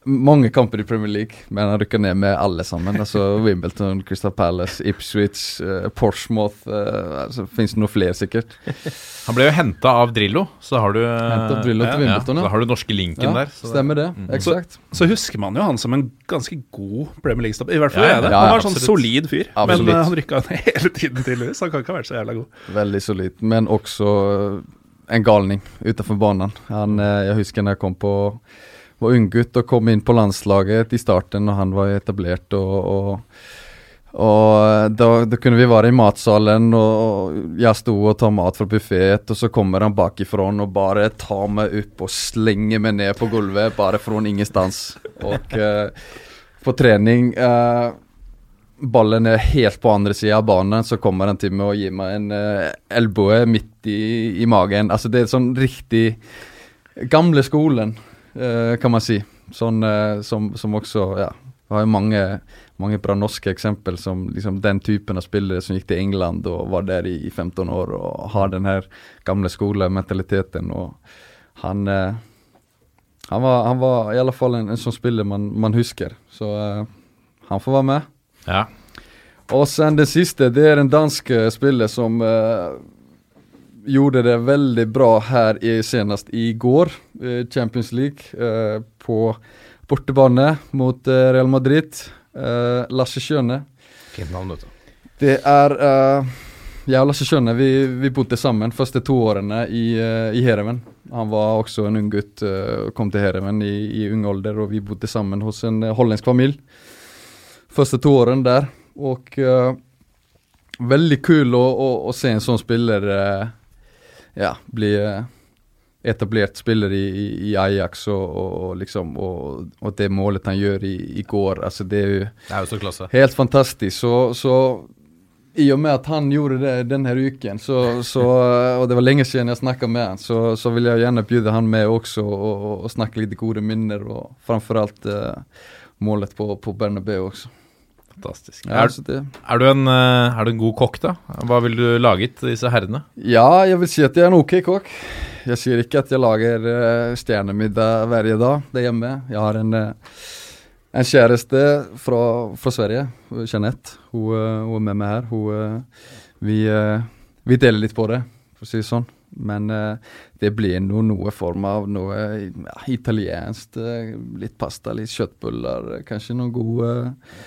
Mange kamper i Premier League, men han rykker ned med alle sammen. Altså [laughs] Wimbledon, Crystal Palace, Ipswich, uh, Portsmouth uh, altså, Fins det noe flere, sikkert. Han ble jo henta av Drillo, så har du uh, Drillo Drillo til Wimbledon, ja. ja. Da har du norske linken Ja, der. så stemmer det. Mm. Eksakt. Så husker man jo han som en ganske god Premier League-stopper. I hvert fall Ja, ja, Han var en sånn solid fyr, Absolutt. men uh, han rykka ned [laughs] hele tiden, tydeligvis. Han kan ikke ha vært så jævla god. Veldig solid, men også en galning utenfor banen. Han, jeg husker når jeg kom på var unggutt og kom inn på landslaget i starten når han var etablert. og, og og da, da kunne vi være i matsalen, og jeg sto og tar mat fra buffet, og så kommer han bakifra og bare tar meg opp og slenger meg ned på gulvet, bare fra ingenstans. Og eh, på trening eh, Ballen er helt på andre sida av banen, så kommer han til meg og gir meg en uh, elboe midt i, i magen. Altså Det er sånn riktig gamle skolen, eh, kan man si. Sånn eh, som, som også Ja, vi har jo mange, mange bra norske eksempel som liksom den typen av spillere som gikk til England og var der i, i 15 år og har den her gamle skolementaliteten. Og han eh, han var, han var i alle fall en, en sånn spiller man, man husker. Så eh, han får være med. Ja. Og sen det siste, det er en dansk eh, spiller som eh, gjorde det veldig bra her i, senest i går, eh, Champions League, eh, på bortebane mot eh, Real Madrid. Eh, Lasse Schjøne. Fint navn, vet du. Det er eh, Jeg og Lasse Kjøne vi, vi bodde sammen første to årene i, uh, i Hereven. Han var også en ung gutt eh, og kom til Hereven i, i ung alder, og vi bodde sammen hos en eh, hollandsk familie. Første to årene der. Og eh, veldig kul å, å, å se en sånn spiller eh, ja, bli eh, etablert spiller i, i, Ajax og, og, liksom og, og det målet han gjør i, i går. Altså det er jo Det er jo så klasse. Helt fantastisk. Så, så i og med at han gjorde det denne uken, så, så, og det var lenge siden jeg snakka med han, så, så vil jeg gjerne bjude han med også og, og, og snakke litt gode minner, og framfor alt uh, målet på, på Bernabeu også. Fantastisk. Er, er, du en, eh, er du en god kokk, da? Hva ville du laget til disse herrene? ja, jeg vil si at jeg er en ok kokk. Jeg sier ikke at jeg lager uh, stjernemiddag hver dag der hjemme. Jeg har en eh, en kjæreste fra, fra Sverige, Jeanette. Hun, eh, hun er med meg her. Hun, eh, vi, eh, vi deler litt på det, for å si det sånn. Men eh, det blir nå noe form av noe ja, italiensk. eh, litt pasta, litt kjøttbuller, eh, kanskje noen god, eh,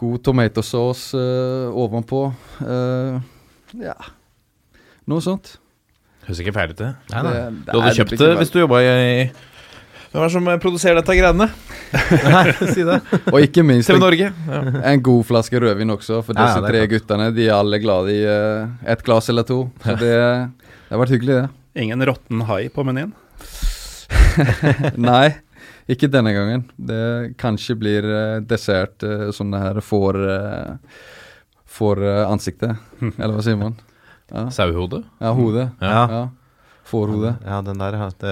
god tomatosaus uh, ovenpå. Uh, ja, noe sånt. Høres ikke feil ut, det. Nei, nei. Det- Du hadde kjøpt det hvis du jobba i Hvem er det som eh, produserer dette greiene? [laughs] si det. Og ikke minst TV en, Norge. Ja. en god flaske rødvin også, for disse ja, tre guttene de er alle glad i uh, et glass eller to. Så det, det har vært hyggelig, det. Ingen råtten hai på menyen. [laughs] Nei, ikke denne gangen. Det kanskje blir eh, dessert uh, det her får uh, får eh, ansiktet, [laughs] eller hva sier man? Ja, Sauehode. ja hodet. Ja. Ja. Fårhode. Ja, den der, ja. Det,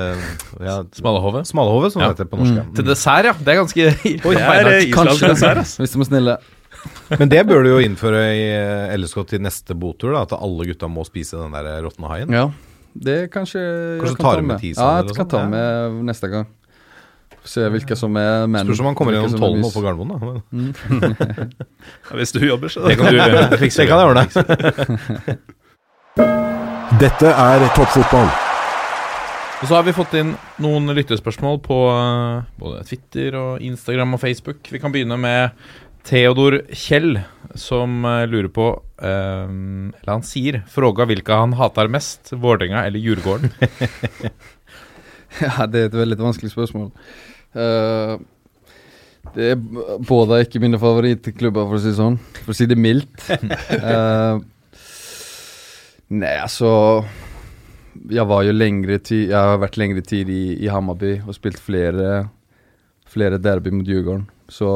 ja Smalahove. Smalahove, som Ja. det heter på norsk. Mm. ja. Til dessert, ja. Det er ganske [laughs] Oi, er Kanskje, dessert, ass. hvis de er snille. [laughs] Men det bør du jo innføre i LSK til neste botur, da, at alle gutta må spise den der råtne haien. Ja, det kanskje Kanskje du kan tar ta du med ti Ja, jeg kan sånn? ta med neste gang. Se hvilke som er menn. Spørs om han kommer gjennom tollen mus. på Gardermoen, da. Men, Ja, Hvis du jobber, så Det kan du [laughs] det fikser det kan jeg ordne. [laughs] Dette er toppfotball. Og så har vi fått inn noen lyttespørsmål på eh, både Twitter og Instagram og Facebook. Vi kan begynne med Theodor Kjell, som eh, lurer på eh, Eller han sier Fråga hvilka han hater mest, Vålerenga eller Djurgården. [laughs] Ja, det er et veldig vanskelig spørsmål. Eh, det er både ikke mine favorittklubber, for å si det sånn. For å si det mildt. uh, [laughs] nei, altså Jeg var jo lengre tid Jeg har vært lengre tid i, i Hammarby og spilt flere Flere derby mot Djurgården. Så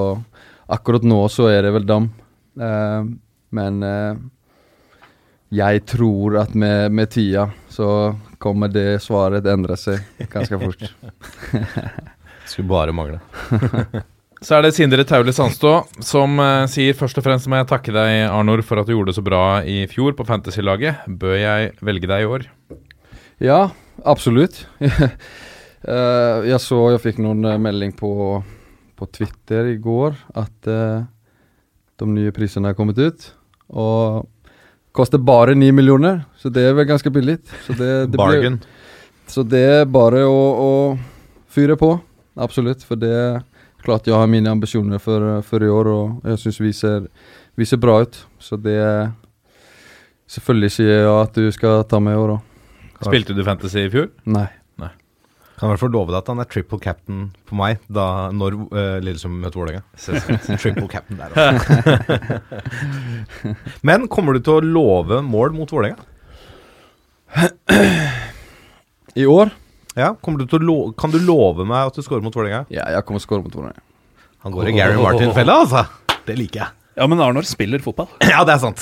akkurat nå så er det vel dem. Uh, men uh, jeg tror at med, med tida så kommer det svaret endre seg ganske fort. [laughs] Skulle bare mangle. [laughs] Så er det Sindre Taule Sandstå som uh, sier først og fremst må jeg takke deg, Arnor, for at du gjorde det så bra i fjor på Fantasy-laget. Bør jeg velge deg i år? Ja, absolutt. uh, [laughs] jeg så jeg fikk noen eh, melding på, på Twitter i går at uh, de nye prisene er kommet ut. Og koster bare 9 millioner, så det er vel ganske billig. Så det, det blir- Bargain. Så det er bare å, å fyre på. Absolutt. For det er klart jeg har mine ambisjoner for, for i år, og jeg syns vi, ser- vi ser bra ut. Så det Selvfølgelig sier jeg at du skal ta med i år òg. Spilte du Fantasy i fjor? Nei. Kan i hvert fall love deg at han er triple captain på meg da, når uh, Lillesund møter Vålerenga. [laughs] triple captain der, altså. [laughs] Men kommer du til å love mål mot Vålerenga? I år? Ja, du til å lo Kan du love meg at du scorer mot Vålerenga? Ja, jeg kommer til å skåre mot Vålerenga. Han går i Gary Martin-fella, altså. Det liker jeg. Ja, men Arnor spiller fotball. [laughs] Ja, det er sant.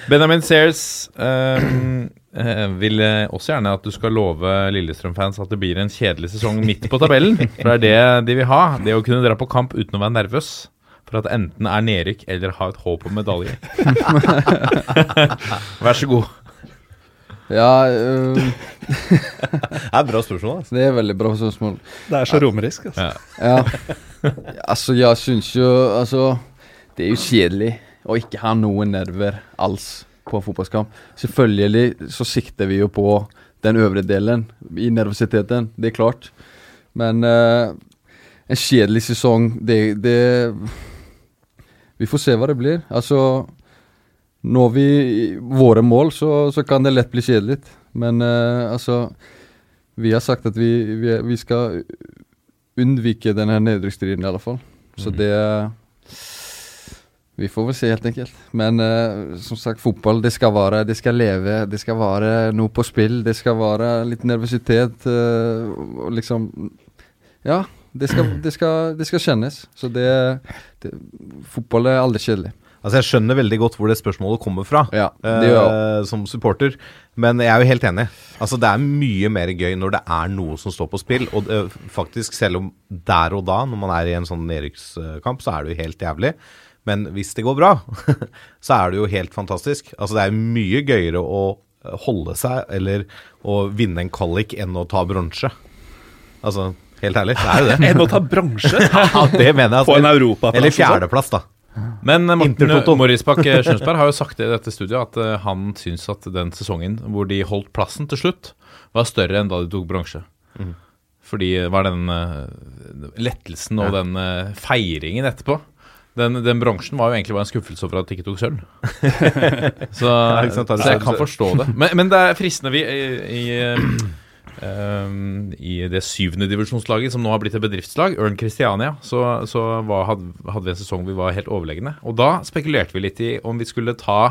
[laughs] Benjamin Sears ehm, eh, vil eh, også gjerne at du skal love Lillestrøm-fans at det blir en kjedelig sesong midt på tabellen. For det er det de vil ha. Det å kunne dra på kamp uten å være nervøs. For at det enten er nedrykk eller ha et håp om medalje. [laughs] Vær så god. Ja, øh, [laughs] Det er et bra spørsmål. Altså. det er veldig bra spørsmål. Det er så romersk. Altså. Ja. Ja. altså, jeg syns jo Altså, det er jo kjedelig å ikke ha noen nerver alls på en fotballkamp. Selvfølgelig så sikter vi jo på den øvre delen i nervøsiteten, det er klart. Men uh, en kjedelig sesong, det, det Vi får se hva det blir. Altså Når vi våre mål, så, så kan det lett bli kjedelig. Men eh, altså Vi har sagt at vi, vi, vi skal unnvike denne nedrykksstriden, i alle fall. Så det Vi får vel se, helt enkelt. Men uh, som sagt, fotball, det skal være Det skal leve. Det skal være noe på spill. Det skal være litt nervøsitet. Uh, og liksom Ja. Det skal, det, skal, det skal kjennes. Så det, det Fotball er aldri kjedelig. Altså, jeg skjønner veldig godt hvor det spørsmålet kommer fra. Ja, eh, som supporter. Men jeg er jo helt enig. Altså, det er mye mer gøy når det er noe som står på spill. Og det, faktisk, selv om der og da, når man er i en sånn nedrykkskamp, så er det jo helt jævlig. Men hvis det går bra, [laughs] så er det jo helt fantastisk. Altså, det er mye gøyere å holde seg eller å vinne en kvalik enn å ta bronse. Altså, helt ærlig, det er jo det. [laughs] Enn å ta bronse [laughs] Ja, det mener jeg. på en Altså. europaplass. Eller sånn. fjerdeplass, da. Men eh, Morten. Morisbakk eh, [laughs] har jo sagt i dette studioet at eh, han syns at den sesongen hvor de holdt plassen til slutt, var større enn da de tok bronse. Fordi det var den lettelsen og den eh, feiringen etterpå. Den, den bronsen var jo egentlig bare en skuffelse over at de ikke tok sølv. [laughs] så, så jeg kan forstå det. Men, men det er fristende vi i, i, i det syvende divisjonslaget, som nå har blitt et bedriftslag, Ørn Christiania, så, så var, hadde, vi en sesong vi var helt overlegne. Og da spekulerte vi litt i om vi skulle ta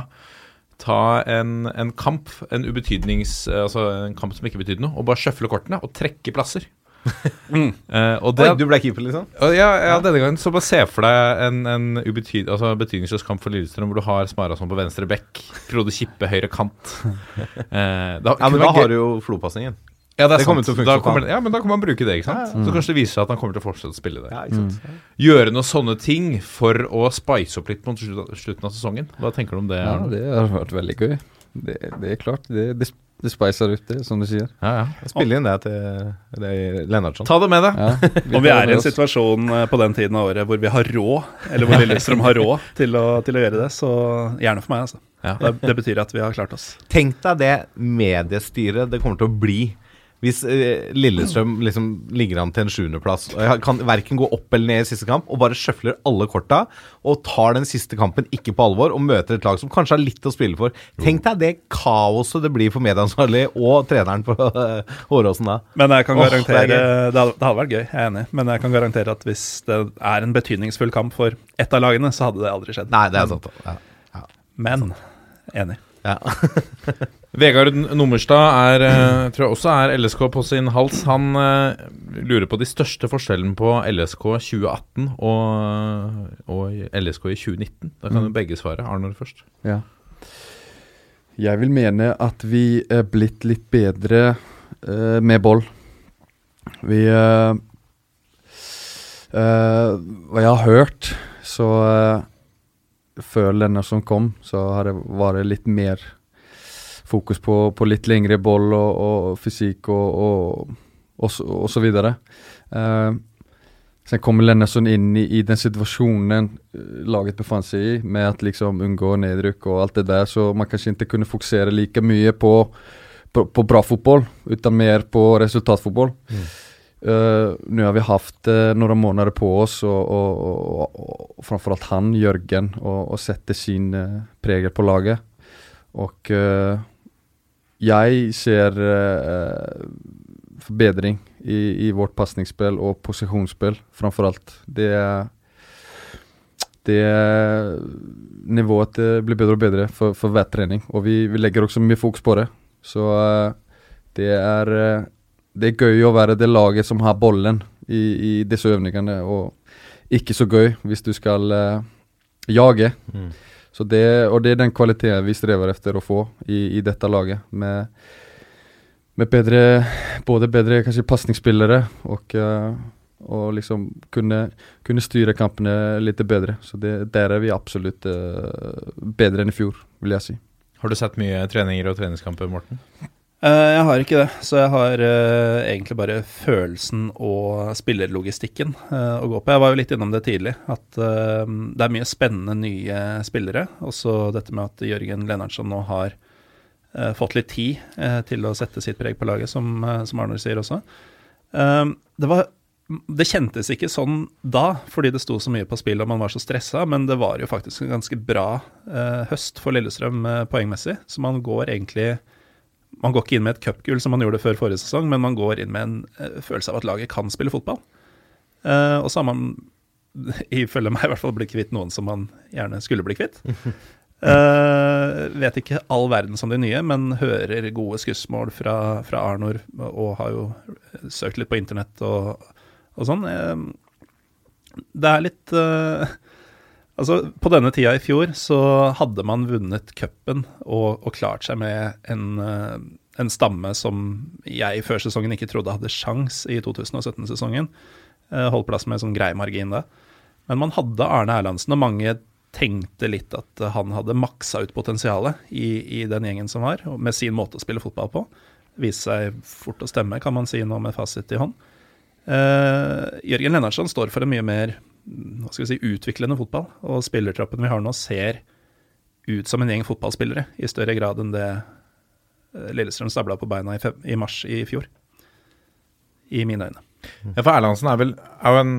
Ta en, en kamp, en ubetydnings Altså en kamp som ikke betydde noe, og bare sjøfle kortene og trekke plasser. uh, [laughs] og det, Oi, du ble keeper, liksom? Uh, ja, ja, denne gangen så bare se for deg en, en ubetyd, altså betydningsløs kamp for Lillestrøm hvor du har Smarason på venstre bekk, Frode Kippe høyre kant. Uh, [laughs] da, Ja, men da har du jo flopasningen. Ja, det, er det kommer sant. til å da kommer. Ja, men da kan man bruke det, ikke sant. Så kanskje det viser seg at han kommer til å fortsette å spille det. Ja, ikke sant? Gjøre noen sånne ting for å spice opp litt mot slutten av sesongen. Hva tenker du om det? Ja, det har vært veldig gøy. Det, det er klart. Det, det, det spicer ut, det, som du sier. Ja, ja. Spille inn det til det Lennartson. Ta det med deg. Ja, [laughs] Om vi er i en situasjon eh, på den tiden av året hvor vi har råd, eller hvor Lillestrøm har råd til å, til å gjøre det, så gjerne for meg, altså. Ja. Det, det betyr at vi har klart oss. Tenk deg det mediestyret det kommer til å bli hvis eh, Lillestrøm liksom ligger an til en sjuendeplass og jeg kan verken gå opp eller ned i siste kamp og bare sjøfler alle korta og tar den siste kampen ikke på alvor og møter et lag som kanskje har litt å spille for. Tenk deg det kaoset det blir for medieansvarlig og treneren på Håråsen da. Men jeg kan garantere det det, det hadde vært gøy, jeg er enig. Men jeg kan garantere at hvis det er en betydningsfull kamp for ett av lagene, så hadde det aldri skjedd. Nei, det er sant. Ja. Men enig. Ja. [laughs] Vegard Nummerstad er, eh, tror jeg også er LSK på sin hals. Han eh, lurer på de største forskjellene på LSK 2018 og, og LSK i 2019. Da kan jo begge svare. Arnor først. Ja. Jeg vil mene at vi er blitt litt bedre uh, med boll. Vi uh, uh, Hva jeg har hørt, så Før som kom, så har det vært litt mer fokus på, på litt lengre boll og, og fysikk og, og, og, så- og så videre. Uh, Sen kommer Lennartson inn i, i den situasjonen eh, laget befant seg i, med at liksom unngå nedrykk og alt det der, så man kanskje ikke kunne fokusere like mye på, på, på bra fotball, utan mer på resultatfotball. Uh, Nå har vi haft uh, noen måneder på oss og, og, og, og framförallt han, Jørgen, og, og setter sin uh, preger på laget. Og uh, jeg ser uh, forbedring i, i vårt passningsspill og posisjonsspill framfor alt. Det det nivået blir bedre og bedre for, for hver trening, og vi, vi legger også mye fokus på det. Så uh, det er uh, det er gøy å være det laget som har bollen i, i disse øvningene, og ikke så gøy hvis du skal jage. Mm. Så det, og det er den kvaliteten vi strever efter å få i, i dette laget. Med, med bedre, både bedre kanskje pasningsspillere og, eh, og liksom kunne, kunne styre kampene litt bedre. Så det, der er vi absolutt eh, bedre enn i fjor, vil jeg si. Har du sett mye treninger og treningskamper, Morten? Eh, jeg har ikke det, så jeg har eh, egentlig bare følelsen og spillerlogistikken eh, å gå på. Jeg var jo litt innom det tidlig, at det er mye spennende nye spillere. Også dette med at Jørgen Lennartson nå har fått litt tid til å sette sitt preg på laget, som, som Arnor sier også. Det var det kjentes ikke sånn da, fordi det sto så mye på spill og man var så stressa, men det var jo faktisk en ganske bra høst for Lillestrøm poengmessig. Så man går egentlig Man går ikke inn med et cupgull som man gjorde før forrige sesong, men man går inn med en eh, følelse av at laget kan spille fotball. Eh, og så har man, [laughs] ifølge meg i hvert fall, blitt kvitt noen som man gjerne skulle bli kvitt. Uh, [laughs] vet ikke all verden som de nye, men hører gode skussmål fra, fra Arnor, og har jo søkt litt på internett og, og sånn. Uh, det er litt eh, Altså, på denne tida i fjor så hadde man vunnet cupen og, og klart seg med en, eh, en stamme som jeg før sesongen ikke trodde hadde sjans i 2017-sesongen. Eh, Holdt plass med en sånn grei margin da. Men man hadde Arne Erlandsen, og mange tenkte litt at han hadde maksa ut potensialet i, i den gjengen som var, med sin måte å spille fotball på. Viste seg fort å stemme, kan man si nå med fasit i hånd. Uh, Jørgen Lennartson står for en mye mer hva skal vi si, utviklende fotball, og spillertroppen vi har nå ser ut som en gjeng fotballspillere i større grad enn det eh, Lillestrøm stabla på beina i, fem, i mars i fjor. I mine øyne. Ja, for Erlandsen er vel er en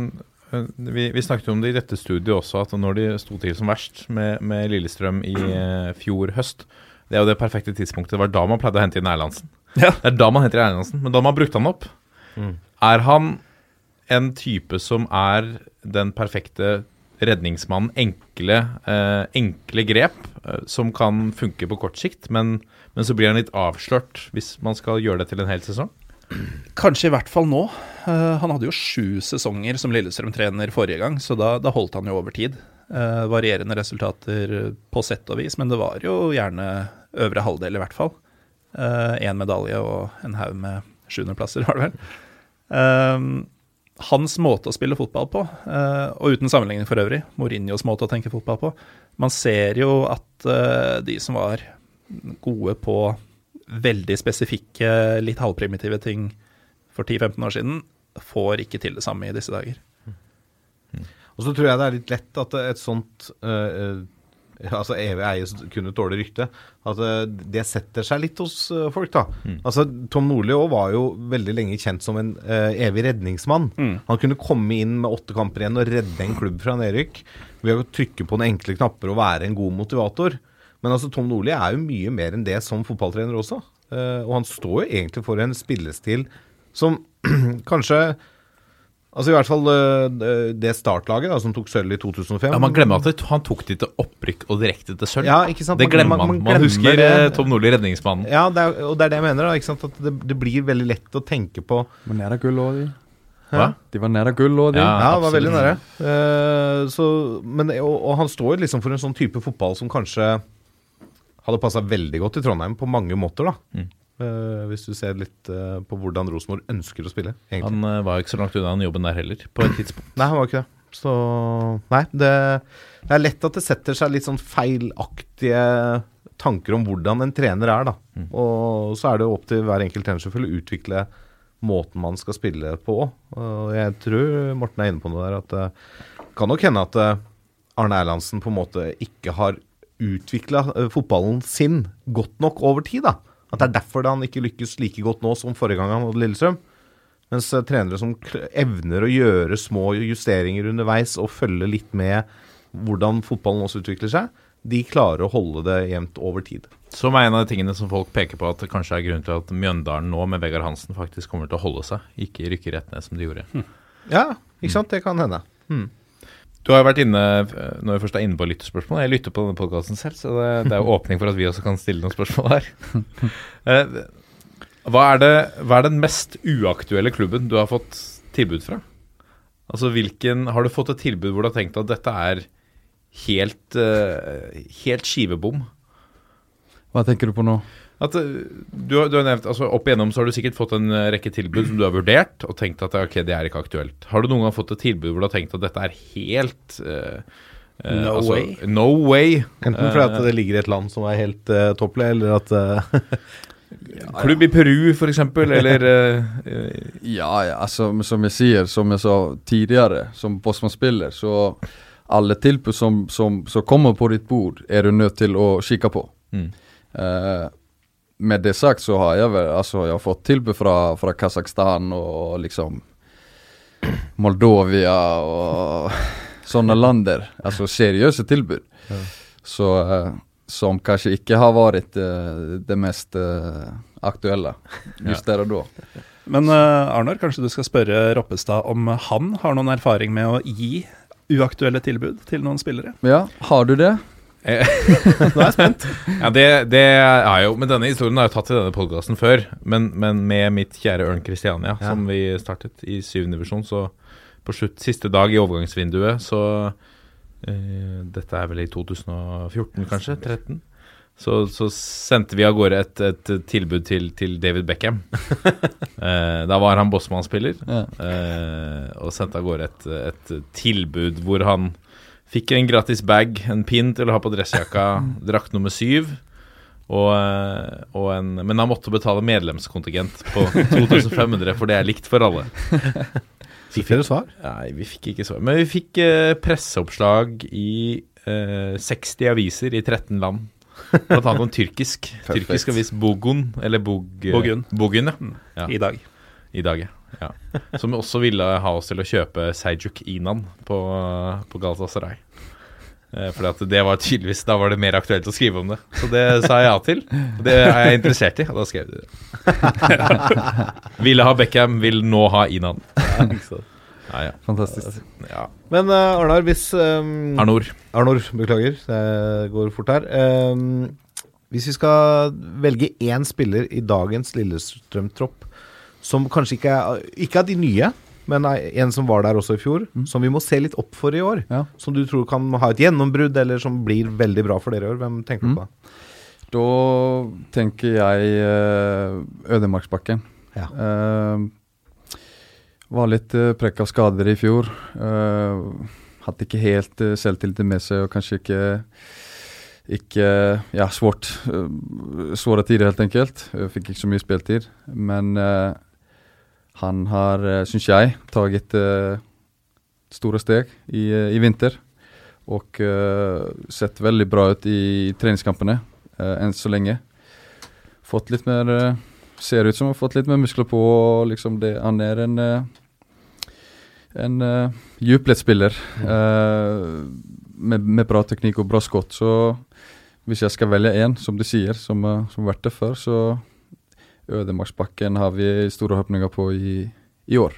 vi, vi snakket jo om det i dette studiet også, at når de sto til som verst med, med Lillestrøm i eh, fjor høst Det er jo det perfekte tidspunktet. Det var da man pleide å hente inn Erlandsen. Ja. Det er da man henter Erlandsen. Men da man brukte han opp, er han en type som er den perfekte redningsmannen? Enkle, eh, enkle grep eh, som kan funke på kort sikt, men, men så blir han litt avslørt hvis man skal gjøre det til en hel sesong? Kanskje i hvert fall nå. Uh, han hadde jo sju sesonger som Lillestrøm-trener forrige gang, så da, da holdt han jo over tid. Uh, varierende resultater på sett og vis, men det var jo gjerne øvre halvdel i hvert fall. Én medalje og en haug med sjuendeplasser, var det vel. Hans måte å spille fotball på, eh, og uten sammenligning for øvrig, Mourinhos måte å tenke fotball på Man ser jo at eh, de som var gode på veldig spesifikke, litt halvprimitive ting for 10-15 år siden, får ikke til det samme i disse dager. Og så tror jeg det er litt lett at et sånt eh, [laughs] Altså evig eie kunne tåle rykte. At eh, det setter seg litt hos eh, folk, da. Altså Tom Nordli var jo veldig lenge kjent som en uh, evig redningsmann. Han kunne komme inn med åtte kamper igjen og redde en klubb fra nedrykk ved å trykke på noen enkle knapper og være en god motivator. Men altså Tom Nordli er jo mye mer enn det som fotballtrener også. Uh, og han står jo egentlig for en spillestil som [clears throat] kanskje Altså i hvert fall eh, det startlaget da, som tok sølv i 2005. Ja, Man glemmer at han tok de til opprykk og direkte til sølv. Ja, ikke sant? Det glemmer man- man. man Man, glemmer husker det. eh, Tom Nordli, redningsmannen. Ja, det er, og det er det jeg mener. da, ikke sant? At det, det blir veldig lett å tenke på De var nære gull òg, de. Hva? De var nære gull òg, de. Ja. Ja, det var veldig nære. Uh, så, men, og, og han står liksom for en sånn type fotball som kanskje hadde passa veldig godt i Trondheim på mange måter, da. Mm. Eh, hvis du ser litt eh, på hvordan Rosenborg ønsker å spille, egentlig. Han eh, var jo ikke så langt unna den jobben der heller, på et tidspunkt. Nei, han var ikke det. Så Nei, det, det er lett at det setter seg litt sånn feilaktige tanker om hvordan en trener er, da. Og så er det jo opp til hver enkelt trener selvfølgelig å utvikle måten man skal spille på. Og jeg tror Morten er inne på noe der, at det kan nok hende at Arne Erlandsen på en måte ikke har utvikla fotballen sin godt nok over tid, da. At det er derfor han ikke lykkes like godt nå som forrige gang han hadde Lillestrøm. Mens eh, trenere som evner å gjøre små justeringer underveis og følge litt med hvordan fotballen også utvikler seg, de klarer å holde det jevnt over tid. Som er en av de tingene som folk peker på at det kanskje er grunnen til at Mjøndalen nå med Vegard Hansen faktisk kommer til å holde seg, ikke rykke rett ned som de gjorde. Ja, ikke sant? Det kan hende. Du har jo vært inne, eh, når vi først er inne på lytterspørsmål, jeg lytter på denne podkasten selv, så det, det er jo åpning for at vi også kan stille noen spørsmål her. [laughs] Eh, Hva er, det, hva er den mest uaktuelle klubben du har fått tilbud fra? Altså hvilken, Har du fått et tilbud hvor du har tenkt at dette er helt, eh, helt skivebom? Hva tenker du på nå? At eh, du, har- du har nevnt, altså Opp igjennom så har du sikkert fått en eh, rekke tilbud som du har vurdert, og tenkt at ok, det er ikke aktuelt. Har du noen gang fått et tilbud hvor du har tenkt at dette er helt eh, eh, No altså, way. No way. Enten fordi at det ligger i et land som er helt uh, topplig, eller at eh, [laughs] Klubb i Peru, eksempel, [laughs] eller eh, Ja, ja, altså som jeg sier, som jeg sa tidligere, som Bosman-spiller, så alle tilbud som, som, som kommer på ditt bord, er du nødt til å kikke på. mm. Eh, med det sagt så har jeg altså jeg har fått tilbud fra, fra Kasakhstan og liksom Moldovia og sånne lander. Altså seriøse tilbud. Så eh, som kanskje ikke har vært uh, det mest uh, aktuelle just der og da. Men Arnor, kanskje du skal spørre Roppestad om han har noen erfaring med å gi uaktuelle tilbud til noen spillere? Ja, har du det? [laughs] Nå er jeg spent. ja, det, det er jo Men denne historien har jeg tatt i denne podkasten før. Men, men med mitt kjære Ørn Kristiania, Ja. som vi startet i syvende divisjon, så på slutt, siste dag i overgangsvinduet, så uh, Dette er vel i 2014, kanskje? 13? Så, så sendte vi av gårde et, et tilbud til, til David Beckham. uh, [laughs] da var han Bossmann-spiller. Ja. uh, og sendte av gårde et, et tilbud hvor han fikk en gratis bag, en pin til å ha på dressjakka, drakt nummer syv. Og, eh, og en, men han måtte betale medlemskontingent på 2500, for det er likt for alle. [laughs] Fikk dere svar? Nei, vi fikk ikke svar. Men vi fikk eh, presseoppslag i eh, 60 aviser i 13 land. Blant annet om tyrkisk. [laughs] Tyrkisk avis Bogun, eller Bog, Bogun. Bogun, ja. ja. I dag. I dag, ja. Ja. Som også ville ha oss til å kjøpe Seijuk Inan på, på Galatasaray. For det var tydeligvis Da var det mer aktuelt å skrive om det. Så det sa jeg ja til. Og Det er jeg interessert i, og da skrev de det. [laughs] Ville ha Beckham, vil nå ha Inan. Ja, ja. Fantastisk. ja. Men uh, Arnar, hvis um, Arnor. Arnor, beklager, det går fort her. Um, hvis vi skal velge én spiller i dagens Lillestrøm-tropp som kanskje ikke er, ikke av de nye, men en som var der også i fjor, som vi må se litt opp for i år, Ja. som du tror kan ha et gjennombrudd, eller som blir veldig bra for dere i år, hvem tenker du på? Da tenker jeg uh, Ødemarksbakken. Ja. Uh, var litt uh, prekk av skader i fjor. Uh, hadde ikke helt uh, selvtilliten med seg, og kanskje ikke ikke Ja, svårt. Uh, Svåre tider, helt enkelt. Uh, fikk ikke så mye spiltid. Men eh, han har, uh, syns jeg, tatt uh, store steg i, eh, i vinter. Og eh, sett veldig bra ut i treningskampene eh, enn så lenge. Fått litt mer eh, Ser ut som har fått litt mer muskler på. Liksom det, han er en eh, en uh, djupledsspiller uh, med, med bra teknikk og bra skott. Så hvis jeg skal velge én, som du sier, som, uh, som har vært det før, så Ødemarksbakken har vi store håpninger på i, i år.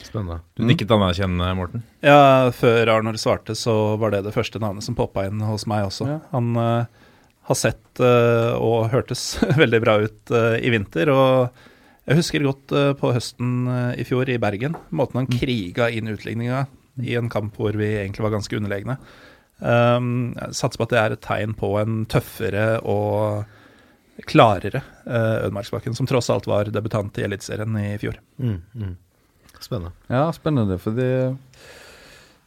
Spennende. Du nikket anerkjennende, Morten. Ja, før Arnor svarte, så var det det første navnet som poppa inn hos meg også. Ja. Han uh, har sett uh, og hørtes [laughs] veldig bra ut uh, i vinter. Og jeg husker godt på høsten i fjor i Bergen, måten han kriga inn utligninga i en kamp hvor vi egentlig var ganske underlegne. Um, jeg satser på at det er et tegn på en tøffere og klarere uh, Ødemarksbakken, som tross alt var debutant i Eliteserien i fjor. Mm, mm. Spennende. Ja, spennende. For det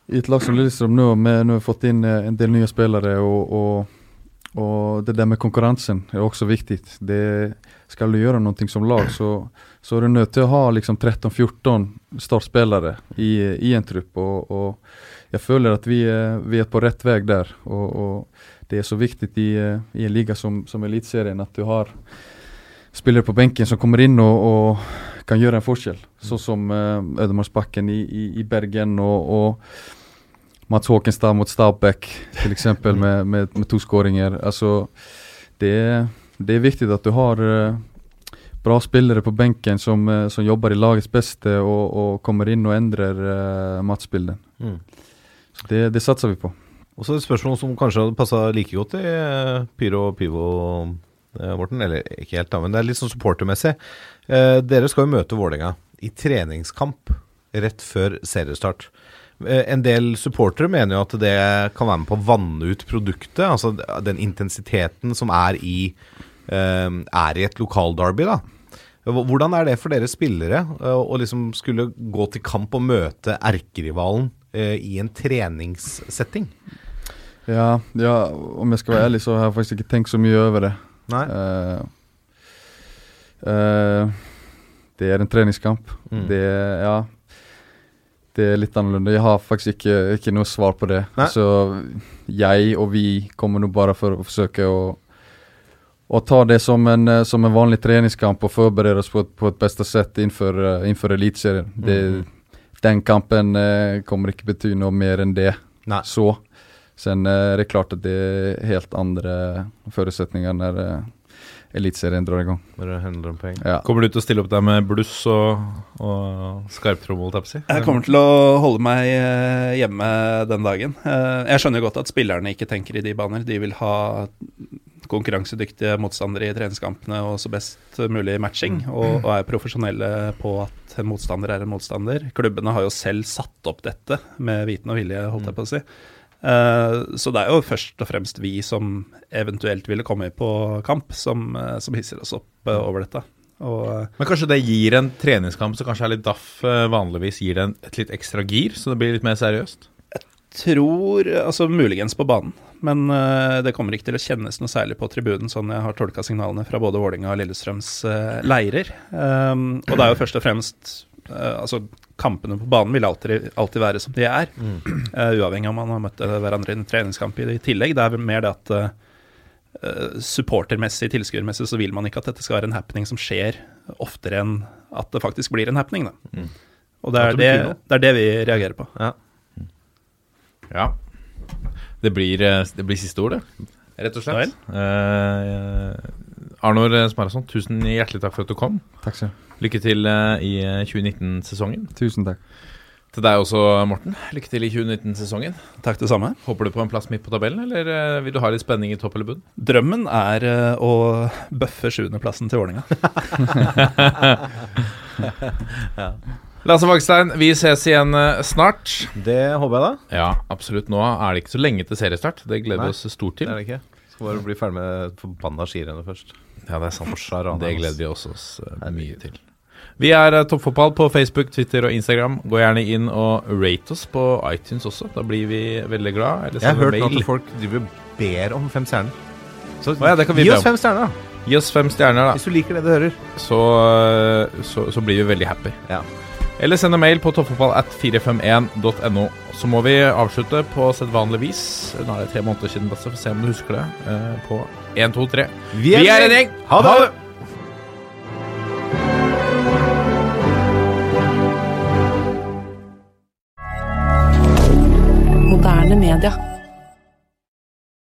I et lag som Lillestrøm nå, med, nå har vi fått inn eh, en del nye spillere, og, og, og det der med konkurransen er også viktig. Det Skal du gjøre noe som lag, så, så er du nødt til å ha liksom 13-14 startspillere i, i en trupp. Og, og jeg føler at vi er, vi er på rett vei der. Og, og det er så viktig i, eh, i en liga som, som Eliteserien at du har spillere på benken som kommer inn og, og kan gjøre en forskjell. Sånn som uh, Ødemarksbakken i, i, i Bergen og, og Mats Håkenstad mot Stabæk f.eks. [laughs] med, med, med to skåringer. Altså, det, det er viktig at du har uh, bra spillere på benken som, uh, som jobber i lagets beste og, og kommer inn og endrer uh, matchbildet. Mm. Det, det satser vi på. Og så et spørsmål som kanskje hadde passa like godt i eh, Pyro og Pivo, eh, Morten. Eller ikke helt, da, men det er litt sånn supportermessig. Eh, dere skal jo møte Vålerenga i treningskamp rett før seriestart. Eh, en del supportere mener jo at det kan være med på å vanne ut produktet. Altså den intensiteten som er i, er i et lokalderby, da. Hvordan er det for dere spillere å liksom skulle gå til kamp og møte erkerivalen i en treningssetting? Ja, ja, om jeg skal være ærlig, så har jeg faktisk ikke tenkt så mye over det. Nei. Uh, uh, det er en treningskamp. Mm. Det, ja, det er litt annerledes. Jeg har faktisk ikke, ikke noe svar på det. Nei. Så jeg og vi kommer nå bare for å forsøke å, å ta det som en, eh, som en vanlig treningskamp og forberede oss på på et beste sett innenfor, eh, innenfor Eliteserien. Det- Den kampen eh, kommer ikke bety noe mer enn det. Nei. Så. Sen eh, er det klart at det er helt andre forutsetninger når eh, Eliteserien drar i gang. Når det handler om penger. Ja. Kommer du til å stille opp der med bluss og, og skarptrommel, jeg si? Jeg kommer til å holde meg hjemme den dagen. Jeg skjønner godt at spillerne ikke tenker i de baner. De vil ha konkurransedyktige motstandere i treningskampene og så best mulig matching, og, og er profesjonelle på at en motstander er en motstander. Klubbene har jo selv satt opp dette med viten og vilje, holdt jeg på å si. Eh, Så det er jo først og fremst vi som eventuelt ville komme på kamp, som, eh, som hisser oss opp eh, over dette. Og Men kanskje det gir en treningskamp som kanskje er litt daff, vanligvis gir det et litt ekstra gir, så det blir litt mer seriøst? Tror Altså muligens på banen, men eh, det kommer ikke til å kjennes noe særlig på tribunen, sånn jeg har tolka signalene fra både Vålinga og Lillestrøms eh, leirer. Um, og det er jo først og fremst eh, Altså, kampene på banen vil alltid, alltid være som de er, [clears throat] eh, uavhengig om man har møtt hverandre i en treningskamp i tillegg. Det er vel mer det at supportermessig, tilskuermessig, så vil man ikke at dette skal være en happening som skjer oftere enn at det faktisk blir en happening, da. Og det er det det, det er det vi reagerer på. Ja. Ja. Det blir, eh, det blir siste ord, det. Rett og slett. Eh, Arnor Smarason, tusen hjertelig takk for at du kom. Takk skal du. Lykke til eh, i eh, 2019-sesongen. Tusen takk. Til deg også, Morten. Lykke til i 2019-sesongen. Takk det samme. Håper du på en plass midt på tabellen, eller eh, vil du ha litt spenning i topp eller bunn? Drømmen er eh, å bøffe sjuendeplassen til Vålerenga. [laughs] [laughs] Lasse Vagstein, vi ses igjen eh, snart. Det håper jeg, da. Ja, absolutt. Nå er det ikke så lenge til seriestart. Det gleder Nei, vi oss stort til. Det er det ikke. Skal bare bli ferdig med forbanna skirennet først. Ja, det er sant. Det gleder vi også oss eh, mye til. Vi er eh, Toppfotball på Facebook, Twitter og Instagram. Gå gjerne inn og rate oss på iTunes også. Da blir vi veldig glad. Eller Jeg har hørt mail. at folk driver ber om fem stjerner. Så Å ja, det kan vi gi oss fem stjerner, da. Gi oss fem stjerner, da. Hvis du liker det du hører. Så, så, så blir vi veldig happy. Ja. Eller send en mail på toppfotballat451.no. Så må vi avslutte på sedvanlig vis. Nå er det tre måneder siden, Basse. Få se om du husker det. eh, På 1, 2, 3. Vi er en gjeng! Ha det! Moderne media.